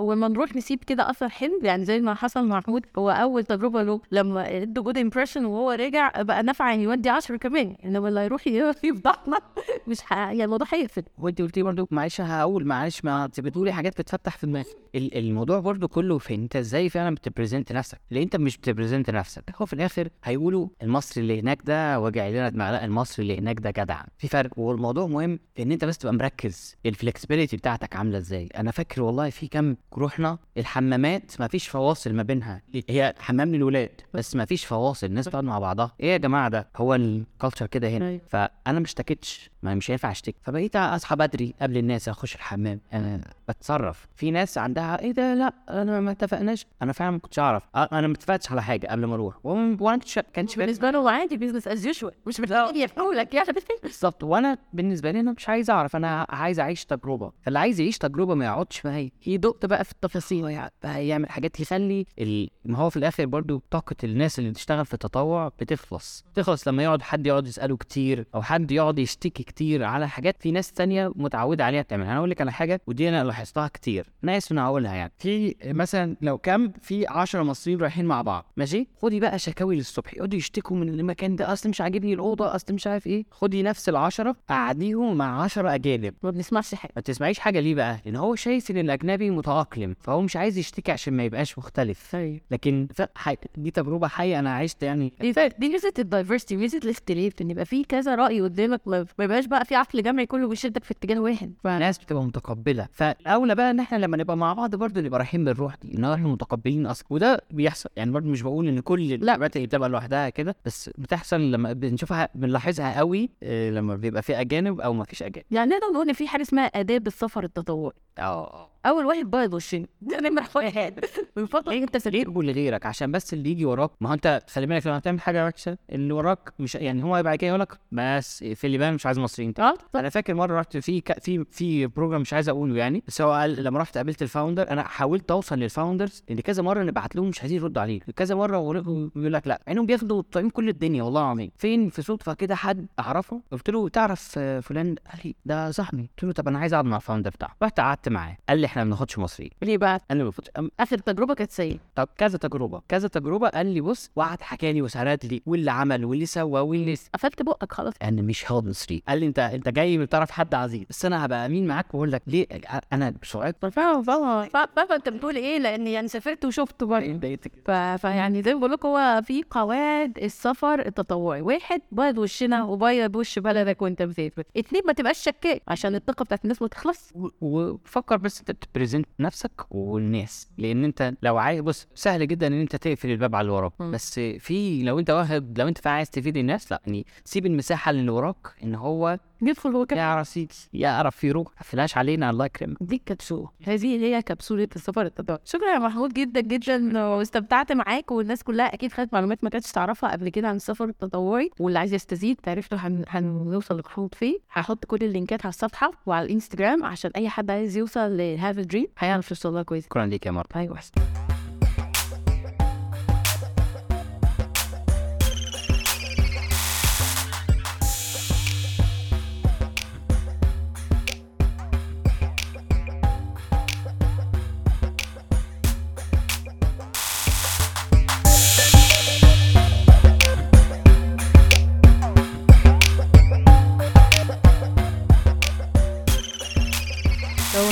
وما نروح نسيب كده أثر حلو يعني زي ما حصل مع محمود هو أول تجربة له لما ادوا good impression وهو رجع بقى نفع يودي 10 كمان. إنما اللي هيروح يفضحنا مش. يعني الموضوع هيقفل. وانت قلتي برضو معلش هقول معلش ما انت بتقولي حاجات بتفتح في دماغي ال- الموضوع برضو كله في انت إزاي فعلا بت present نفسك. لأن انت مش بت present نفسك هو في الآخر هيقولوا المصري اللي هناك ده وجع لنا دماغ لا المصري اللي هناك ده جدع. في فرق والموضوع مهم في إن انت بس تبقى مركز ال flexibility بتاعتك عاملة إزاي؟ أنا فاكر والله في كام رحنا الحمامات ما فيش فواصل ما بينها. هي حمام للولاد بس ما فيش فواصل الناس بتقعد مع بعضها. إيه يا جماعة ده؟ هو ال culture كده هنا. أيوة. فأنا ما اشتكيتش. ما مش هينفع اشتكي. فبقيت اصحى بدري قبل الناس اخش الحمام. أنا بتصرف. في ناس عندها إيه ده؟ لا أنا ما اتفقناش. أنا فعلا ما كنتش اعرف. أ- أنا ما اتفقتش على حاجة قبل ما أروح. وأنا كنتش- كانش بالنسبة له عادي business as usual مش محتاج لك يعني. بالظبط. وأنا بالنسبة لي أنا مش عايز اعرف. أنا عايز اعيش تجربة. فاللي عايز يعيش تجربة ما يقعدش معايا. يدق بقى في التفاصيل. بقى يعمل حاجات يخلي ال... ما هو في الآخر برضو طاقة الناس اللي بتشتغل في التطوع بتخلص. بتخلص لما يقعد حد يقعد يسأله كتير أو حد يقعد يشتكي كتير على حاجات في ناس تانية متعودة عليها تعملها أنا أقول لك على حاجة ودي أنا لاحظتها كتير. أنا اسف هقولها يعني. في مثلا لو كام في 10 مصريين رايحين مع بعض. ماشي؟ خدي بقى شكاوي للصبح. يقعدوا يشتكوا من المكان ده. أصل مش عاجبني الأوضة أصل مش عارف إيه. خدي نفس العشرة قعديهم مع 10 أجانب. ما بنسمعش حاجة. ما تسمعيش حاجة ليه بقى؟ لأن هو شايف إن الأجنبي متأقلم فهو مش عايز يشتكي عشان ما يبقاش مختلف. أيوه لكن ف... حي... دي تجربة حية أنا عشت يعني. دي ميزه الدايفرستي ميزه الاختلاف إن يبقى في كذا رأي قدامك ما ما يبقاش بقى في عقل جمعي كله بيشدك في اتجاه واحد. فالناس بتبقى متقبلة. فالاولى بقى إن إحنا لما نبقى مع بعض برضه نبقى رايحين بالروح دي إن إحنا متقبلين أصلا وده بيحصل. يعني برضه مش بقول إن كل الحاجات اللي بتبقى لوحدها كده بس بتحصل لما بنشوفها بنلاحظها قوي آه، لما بيبقى في أجانب أو ما فيش أجانب. يعني نقدر نقول إن في حاجة اسمها آداب السفر التطوعي. آه. أول واحد بايظ وشين ده نمره واحد. من فضلك. أنت سليم. تجيبه لغيرك عشان بس اللي يجي وراك. ما هو أنت خلي بالك لما هتعمل حاجة وحشة اللي وراك مش يعني هو بعد كده يقول لك بس في اللي بقى مش عايز مصريين. آه أنا فاكر مرة رحت في ك... في في program مش عايز أقوله يعني بس هو قال لما رحت قابلت ال founder أنا حاولت أوصل لل founders لأن كذا مرة نبعت لهم مش عايزين يردوا عليك. كذا مرة ور- يقول لك لا. إنهم بياخدوا طريقين كل الدنيا والله العظيم. فين؟ في صدفة كده حد أعرفه قلت له تعرف فلان؟ قال لي ده صاحبي. قلت له طب أنا عايز أقعد مع ال founder بتاعه. رحت قعدت معاه. قال لي إحنا ما بناخدش مصريين ليه بقى؟ قال لي ما بناخدش أم- آخر تجربة كانت سيئه طب كذا تجربة. كذا تجربة قال لي بص وقعد حكى لي وسرد لي واللي عمل واللي سوى واللي قفلت بقك خلاص. أنا مش هاخد مصري. قال لي انت انت جاي بتعرف حد عزيز. بس أنا هبقى أمين معاك وأقول لك ليه؟ أنا بسرعة فاهم فاهم فاهم أنت بتقول إيه؟ لأن يعني سافرت وشفت برضه. ف... فيعني زي ما بقول لك هو في قواعد السفر التطوعي واحد بيض وشنا وبيض وش بلدك وأنت مسافر. اتنين ما تبقاش شكاك عشان الثقة بتاعت الناس ما تخلص وفكر بس أنت تبريزنت نفسك والناس لأن أنت لو عايز بص سهل جدا إن أنت تقفل الباب على اللي وراك. بس في لو أنت واخد لو أنت فعلا عايز تفيد الناس لأ يعني سيب المساحة للي وراك إن هو يدخل هو كمان يعرف يجي يعرف يروح ما علينا الله يكرمك. دي كبسولة. هذه هي كبسولة السفر التطوعي شكرا يا محمود جدا جدا واستمتعت معاك والناس كلها أكيد خدت معلومات ما كانتش تعرفها قبل كده عن السفر التطوعي. واللي عايز يستزيد تعرف له هن... هنوصل لخروج فيه. هحط كل اللينكات على الصفحة وعلى الإنستجرام عشان أي حد عايز يوصل لهاف دريم هيعرف يوصل لها كويس. شكرا ليك يا مرة أيوه